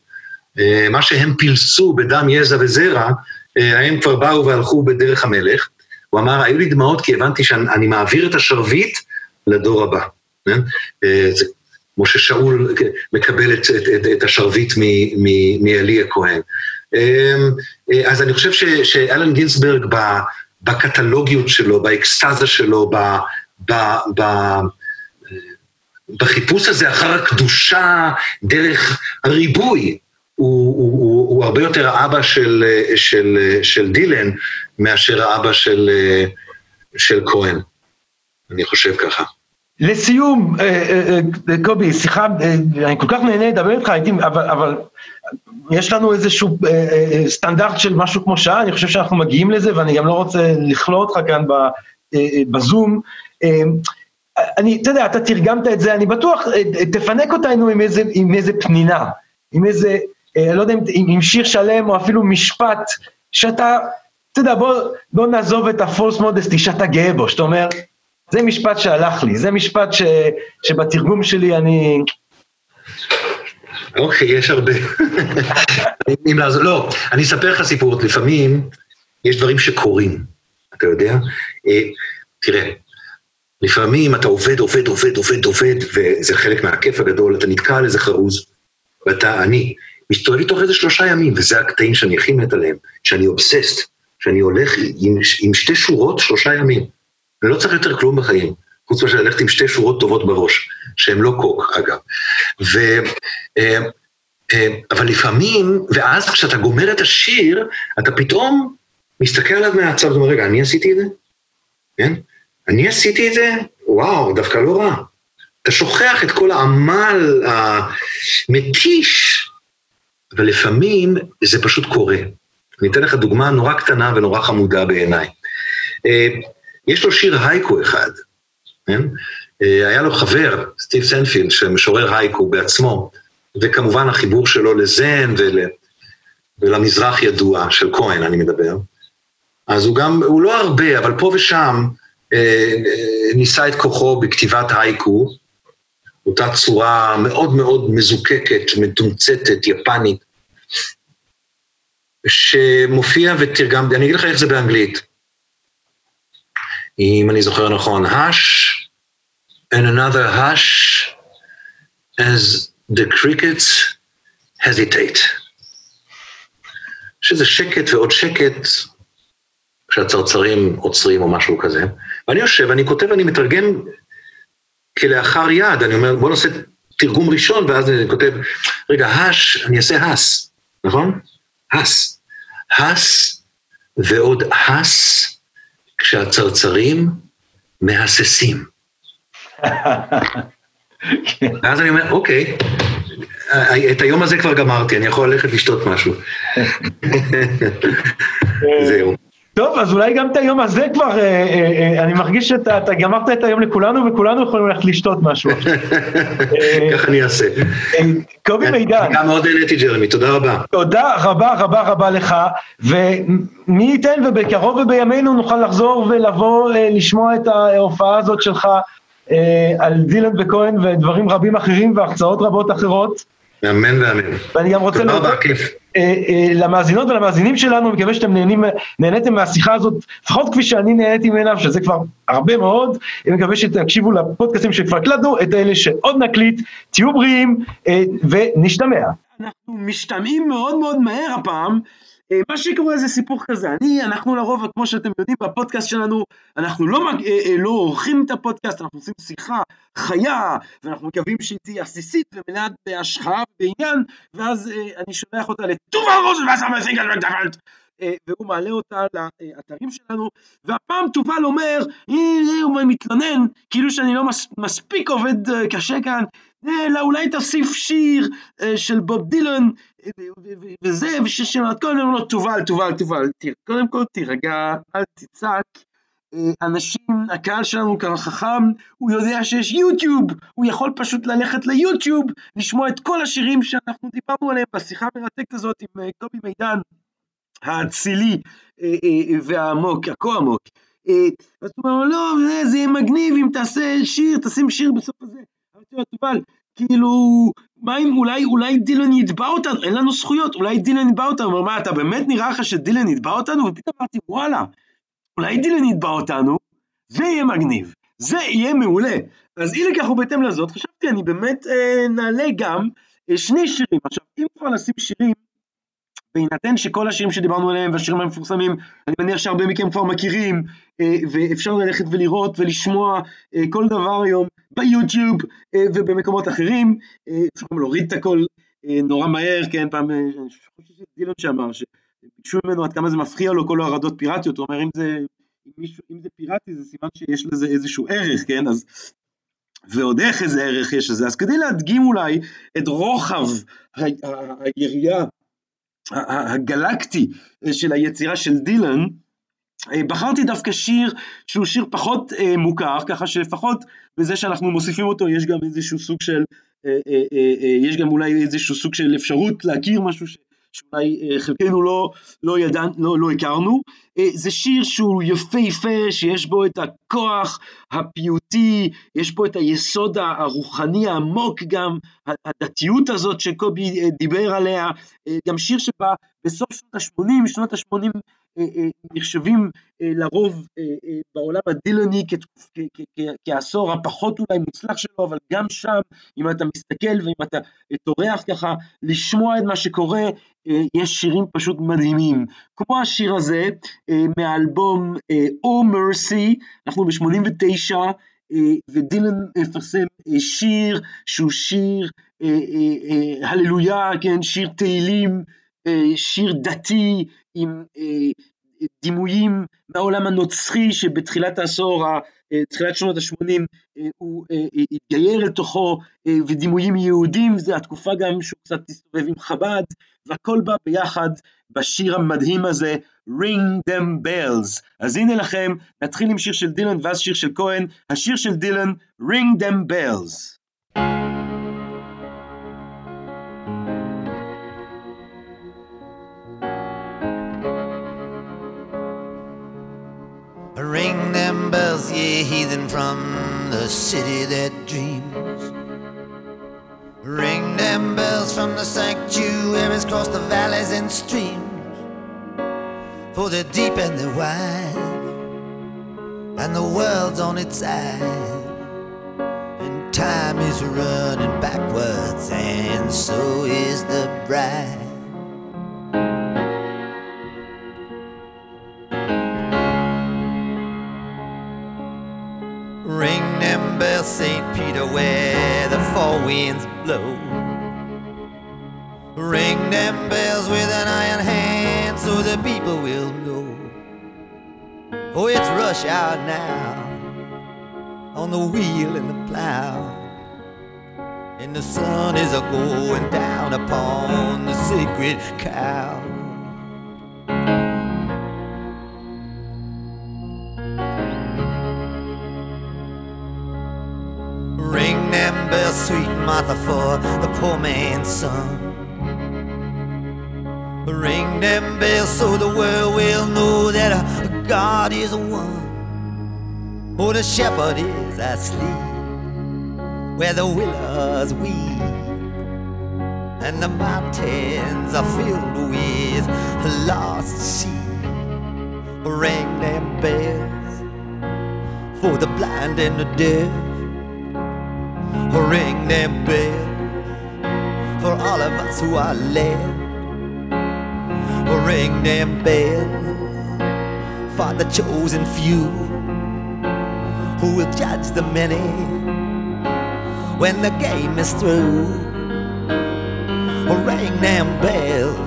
אה, מה שהם פילסו בדם, יזע וזרע, אה, הם כבר באו והלכו בדרך המלך. הוא אמר, היו לי דמעות כי הבנתי שאני מעביר את השרביט לדור הבא. כן? אה, זה כמו ששאול מקבל את, את, את, את השרביט מאלי הכהן. אמ, אז אני חושב שאלן גינסברג בקטלוגיות שלו, באקסטזה שלו, ב, ב, ב, בחיפוש הזה אחר הקדושה דרך הריבוי, הוא, הוא, הוא, הוא הרבה יותר האבא של, של, של דילן מאשר האבא של, של כהן. אני חושב ככה. לסיום, אה, אה, אה, קובי, שיחה, אני כל כך נהנה לדבר איתך, אבל, אבל יש לנו איזשהו סטנדרט של משהו כמו שעה, אני חושב שאנחנו מגיעים לזה, ואני גם לא רוצה לכלוא אותך כאן בזום. אני, אתה יודע, אתה תרגמת את זה, אני בטוח, תפנק אותנו עם איזה, עם איזה פנינה, עם איזה, לא יודע, עם, עם שיר שלם, או אפילו משפט, שאתה, אתה יודע, בוא, בוא נעזוב את הפולס מודסטי, שאתה גאה בו, שאתה אומר, זה משפט שהלך לי, זה משפט ש, שבתרגום שלי אני... אוקיי, יש הרבה. אם לעזור, לא, אני אספר לך סיפור, לפעמים יש דברים שקורים, אתה יודע? אה, תראה, לפעמים אתה עובד, עובד, עובד, עובד, עובד, וזה חלק מהכיף הגדול, אתה נתקע על איזה חרוז, ואתה, אני, מסתובב איתו איזה שלושה ימים, וזה הקטעים שאני הכי מת עליהם, שאני אובססט, שאני הולך עם, עם שתי שורות שלושה ימים. לא צריך יותר כלום בחיים, חוץ מאשר ללכת עם שתי שורות טובות בראש, שהן לא קוק, אגב. ו... אה, אה, אבל לפעמים, ואז כשאתה גומר את השיר, אתה פתאום מסתכל עליו מהצד ואומר, רגע, אני עשיתי את זה? כן? אני עשיתי את זה? וואו, דווקא לא רע. אתה שוכח את כל העמל המתיש, אבל לפעמים זה פשוט קורה. אני אתן לך דוגמה נורא קטנה ונורא חמודה בעיניי. יש לו שיר הייקו אחד, כן? אה, היה לו חבר, סטיב סנפילד, שמשורר הייקו בעצמו, וכמובן החיבור שלו לזן ול, ולמזרח ידוע, של כהן אני מדבר. אז הוא גם, הוא לא הרבה, אבל פה ושם אה, אה, ניסה את כוחו בכתיבת הייקו, אותה צורה מאוד מאוד מזוקקת, מתומצתת, יפנית, שמופיע ותרגמתי, אני אגיד לך איך זה באנגלית. אם אני זוכר נכון, hush and another hush as the crickets hesitate. שזה שקט ועוד שקט כשהצרצרים עוצרים או משהו כזה. ואני יושב, אני כותב, אני מתרגם כלאחר יד, אני אומר, בוא נעשה תרגום ראשון, ואז אני כותב, רגע, הש, אני אעשה הס, נכון? הס. הס ועוד הס כשהצרצרים מהססים. ואז אני אומר, אוקיי, את היום הזה כבר גמרתי, אני יכול ללכת לשתות משהו. זהו. טוב, אז אולי גם את היום הזה כבר, אה, אה, אה, אני מרגיש שאתה גמרת את היום לכולנו, וכולנו יכולים ללכת לשתות משהו. ככה אני אעשה. קובי מידן. גם מאוד נהניתי, ג'רמי, תודה רבה. תודה רבה רבה רבה לך, ומי ייתן ובקרוב ובימינו נוכל לחזור ולבוא לשמוע את ההופעה הזאת שלך על דילן וכהן ודברים רבים אחרים והחצאות רבות אחרות. אמן ואמן. ואני גם רוצה להודות אה, אה, למאזינות ולמאזינים שלנו, מקווה שאתם נהנים, נהניתם מהשיחה הזאת, לפחות כפי שאני נהניתי ממנה, שזה כבר הרבה מאוד, אני מקווה שתקשיבו לפודקאסטים שכבר הקלטנו, את אלה שעוד נקליט, תהיו בריאים אה, ונשתמע. אנחנו משתמעים מאוד מאוד מהר הפעם. אה, מה שקורה זה סיפור כזה, אני, אנחנו לרוב, כמו שאתם יודעים, בפודקאסט שלנו, אנחנו לא, אה, אה, לא עורכים את הפודקאסט, אנחנו עושים שיחה חיה, ואנחנו מקווים שהיא תהיה עסיסית ומלאת בהשחאה ובעניין, ואז אני שולח אותה לטובה ראש והסמסיגל והוא מעלה אותה לאתרים שלנו, והפעם תובל אומר, הוא מתלונן, כאילו שאני לא מספיק עובד קשה כאן, אלא אולי תוסיף שיר של בוב דילן, וזה, ושיר של מתכון, אומר תובל, תובל, תובל, קודם כל תירגע, אל תצעק. אנשים, הקהל שלנו ככה חכם, הוא יודע שיש יוטיוב, הוא יכול פשוט ללכת ליוטיוב, לשמוע את כל השירים שאנחנו דיברנו עליהם בשיחה המרתקת הזאת עם קובי מידן, האצילי והעמוק, הכה עמוק. אז הוא אומר, לא, זה יהיה מגניב אם תעשה שיר, תשים שיר בסוף הזה. אמרתי לו, תובל, כאילו, מה אם אולי, אולי דילן יתבע אותנו, אין לנו זכויות, אולי דילן יתבע אותנו, הוא אומר, מה, אתה באמת נראה לך שדילן יתבע אותנו? ופתאום אמרתי, וואלה, אולי דילן יתבע אותנו, זה יהיה מגניב, זה יהיה מעולה. אז אי לכך ובהתאם לזאת, חשבתי, אני באמת אה, נעלה גם אה, שני שירים. עכשיו, אם כבר נשים שירים, בהינתן שכל השירים שדיברנו עליהם והשירים המפורסמים, אני מניח שהרבה מכם כבר מכירים, אה, ואפשר ללכת ולראות ולשמוע אה, כל דבר היום ביוטיוב אה, ובמקומות אחרים, אפשר גם להוריד את הכל נורא מהר, כן, פעם, אני חושב שזה דילון שאמר, שביקשו ממנו עד כמה זה מפריע לו כל ההרעדות פיראטיות, הוא אומר אם זה, אם, מישהו, אם זה פיראטי זה סימן שיש לזה איזשהו ערך, כן, אז ועוד איך איזה ערך יש לזה, אז כדי להדגים אולי את רוחב היריעה הגלקטי של היצירה של דילן, אה, בחרתי דווקא שיר שהוא שיר פחות אה, מוכר, ככה שלפחות בזה שאנחנו מוסיפים אותו יש גם איזשהו סוג של, אה, אה, אה, אה, יש גם אולי איזשהו סוג של אפשרות להכיר משהו ש, שאולי אה, חלקנו לא, לא ידענו, לא, לא הכרנו. אה, זה שיר שהוא יפהפה, שיש בו את הכוח הפיוטי, יש בו את היסוד הרוחני העמוק גם, הדתיות הזאת שקובי אה, דיבר עליה, גם שיר שבא בסוף שנות ה-80, שנות ה-80 אה, אה, נחשבים אה, לרוב בעולם הדילני כעשור הפחות אולי מוצלח שלו, אבל גם שם, אם אתה מסתכל ואם אתה טורח ככה לשמוע את מה שקורה, יש שירים פשוט מדהימים. כמו השיר הזה מהאלבום Oh Mercy, אנחנו ב-89, ודילן מפרסם שיר שהוא שיר הללויה, כן, שיר תהילים, שיר דתי עם דימויים מהעולם הנוצרי שבתחילת העשור, תחילת שנות ה-80, הוא התגייר לתוכו, ודימויים יהודים, זו התקופה גם שהוא קצת הסתובב עם חב"ד, והכל בא ביחד בשיר המדהים הזה, Ring them bells. אז הנה לכם, נתחיל עם שיר של דילן ואז שיר של כהן, השיר של דילן, Ring them bells. Heathen from the city that dreams. Ring them bells from the sanctuaries across the valleys and streams. For they're deep and they're wide, and the world's on its side. And time is running backwards, and so is the bride. Winds blow. Ring them bells with an iron hand so the people will know. Oh, it's rush hour now on the wheel and the plow. And the sun is a going down upon the sacred cow. Martha, for the poor man's son. Ring them bells so the world will know that uh, God is one. Oh, the shepherd is asleep where the willows weep, and the mountains are filled with lost sheep. Ring them bells for the blind and the deaf. Ring them bells for all of us who are left. Ring them bells for the chosen few who will judge the many when the game is through. Ring them bells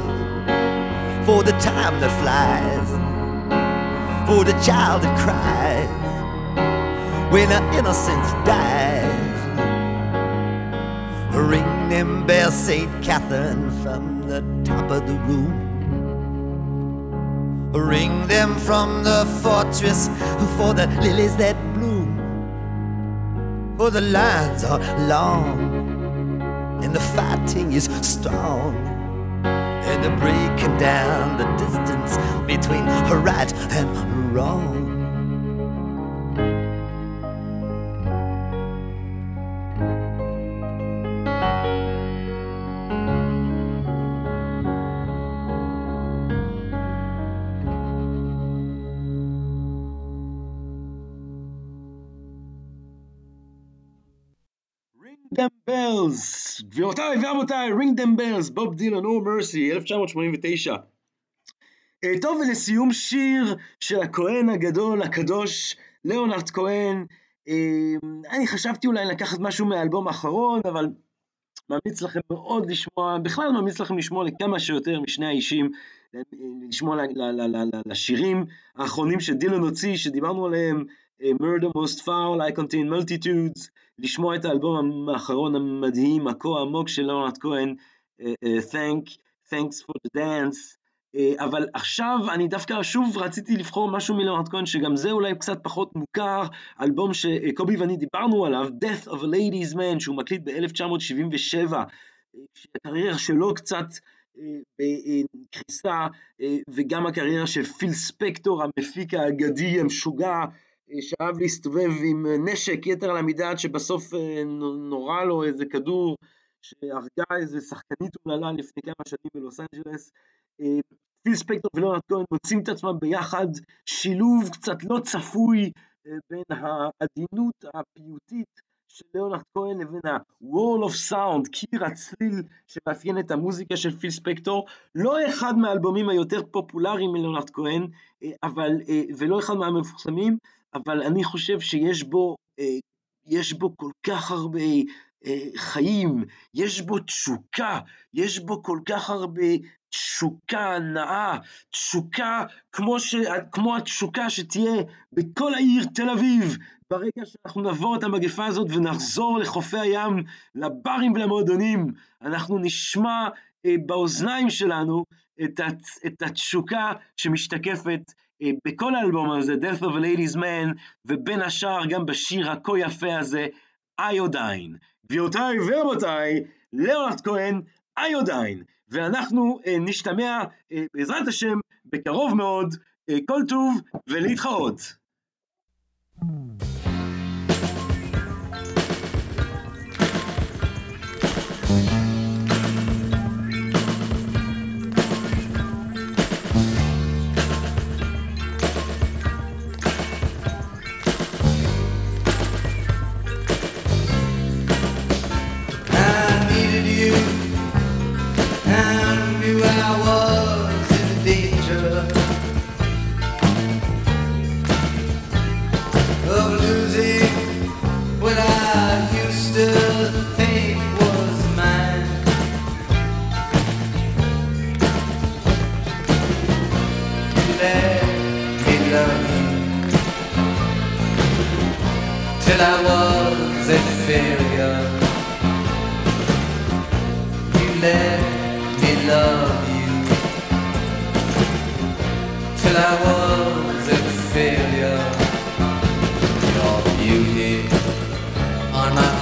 for the time that flies, for the child that cries when our innocence dies. Ring them bells, St. Catherine, from the top of the room. Ring them from the fortress for the lilies that bloom. For the lines are long and the fighting is strong. And they're breaking down the distance between right and wrong. גבירותיי ורבותיי, ring them bells, בוב דילן, או מרסי, 1989. אה, טוב, ולסיום שיר של הכהן הגדול, הקדוש, ליאונרד כהן. אה, אני חשבתי אולי לקחת משהו מהאלבום האחרון, אבל ממליץ לכם מאוד לשמוע, בכלל ממליץ לכם לשמוע לכמה שיותר משני האישים, לשמוע לשירים האחרונים שדילן הוציא, שדיברנו עליהם, אה, Murder Most Foul, I Contain Multitudes, לשמוע את האלבום האחרון המדהים, הכה עמוק של ליאונרד כהן, אה, אה, Thank, Thanks for the Dance. אה, אבל עכשיו אני דווקא שוב רציתי לבחור משהו מליאונרד כהן, שגם זה אולי קצת פחות מוכר, אלבום שקובי ואני דיברנו עליו, Death of a Ladies Man, שהוא מקליט ב-1977, הקריירה שלו קצת בקריסה, וגם הקריירה של פיל ספקטור, המפיק האגדי המשוגע, שאהב להסתובב עם נשק יתר על המידה, עד שבסוף אה, נו- נורה לו איזה כדור שהרגה איזה שחקנית אומללה לפני כמה שנים בלוס אנג'לס. אה, פיל ספקטור וליאונרד כהן מוצאים את עצמם ביחד, שילוב קצת לא צפוי אה, בין העדינות הפיוטית של ליאונרד כהן לבין ה-wall of sound, קיר הצליל שמאפיין את המוזיקה של פיל ספקטור, לא אחד מהאלבומים היותר פופולריים מליאונרד כהן, אה, אבל, אה, ולא אחד מהמפורסמים, אבל אני חושב שיש בו, אה, יש בו כל כך הרבה אה, חיים, יש בו תשוקה, יש בו כל כך הרבה תשוקה נאה, תשוקה כמו, ש... כמו התשוקה שתהיה בכל העיר תל אביב, ברגע שאנחנו נעבור את המגפה הזאת ונחזור לחופי הים, לברים ולמועדונים, אנחנו נשמע אה, באוזניים שלנו את. את התשוקה שמשתקפת בכל האלבום הזה, Death of a Ladies Man, ובין השאר גם בשיר הכה יפה הזה, איודיין. גבירותיי ורבותיי, ליאונרד כהן, איודיין. ואנחנו אה, נשתמע אה, בעזרת השם בקרוב מאוד, אה, כל טוב ולהתחרות. I was a failure. Your beauty on my.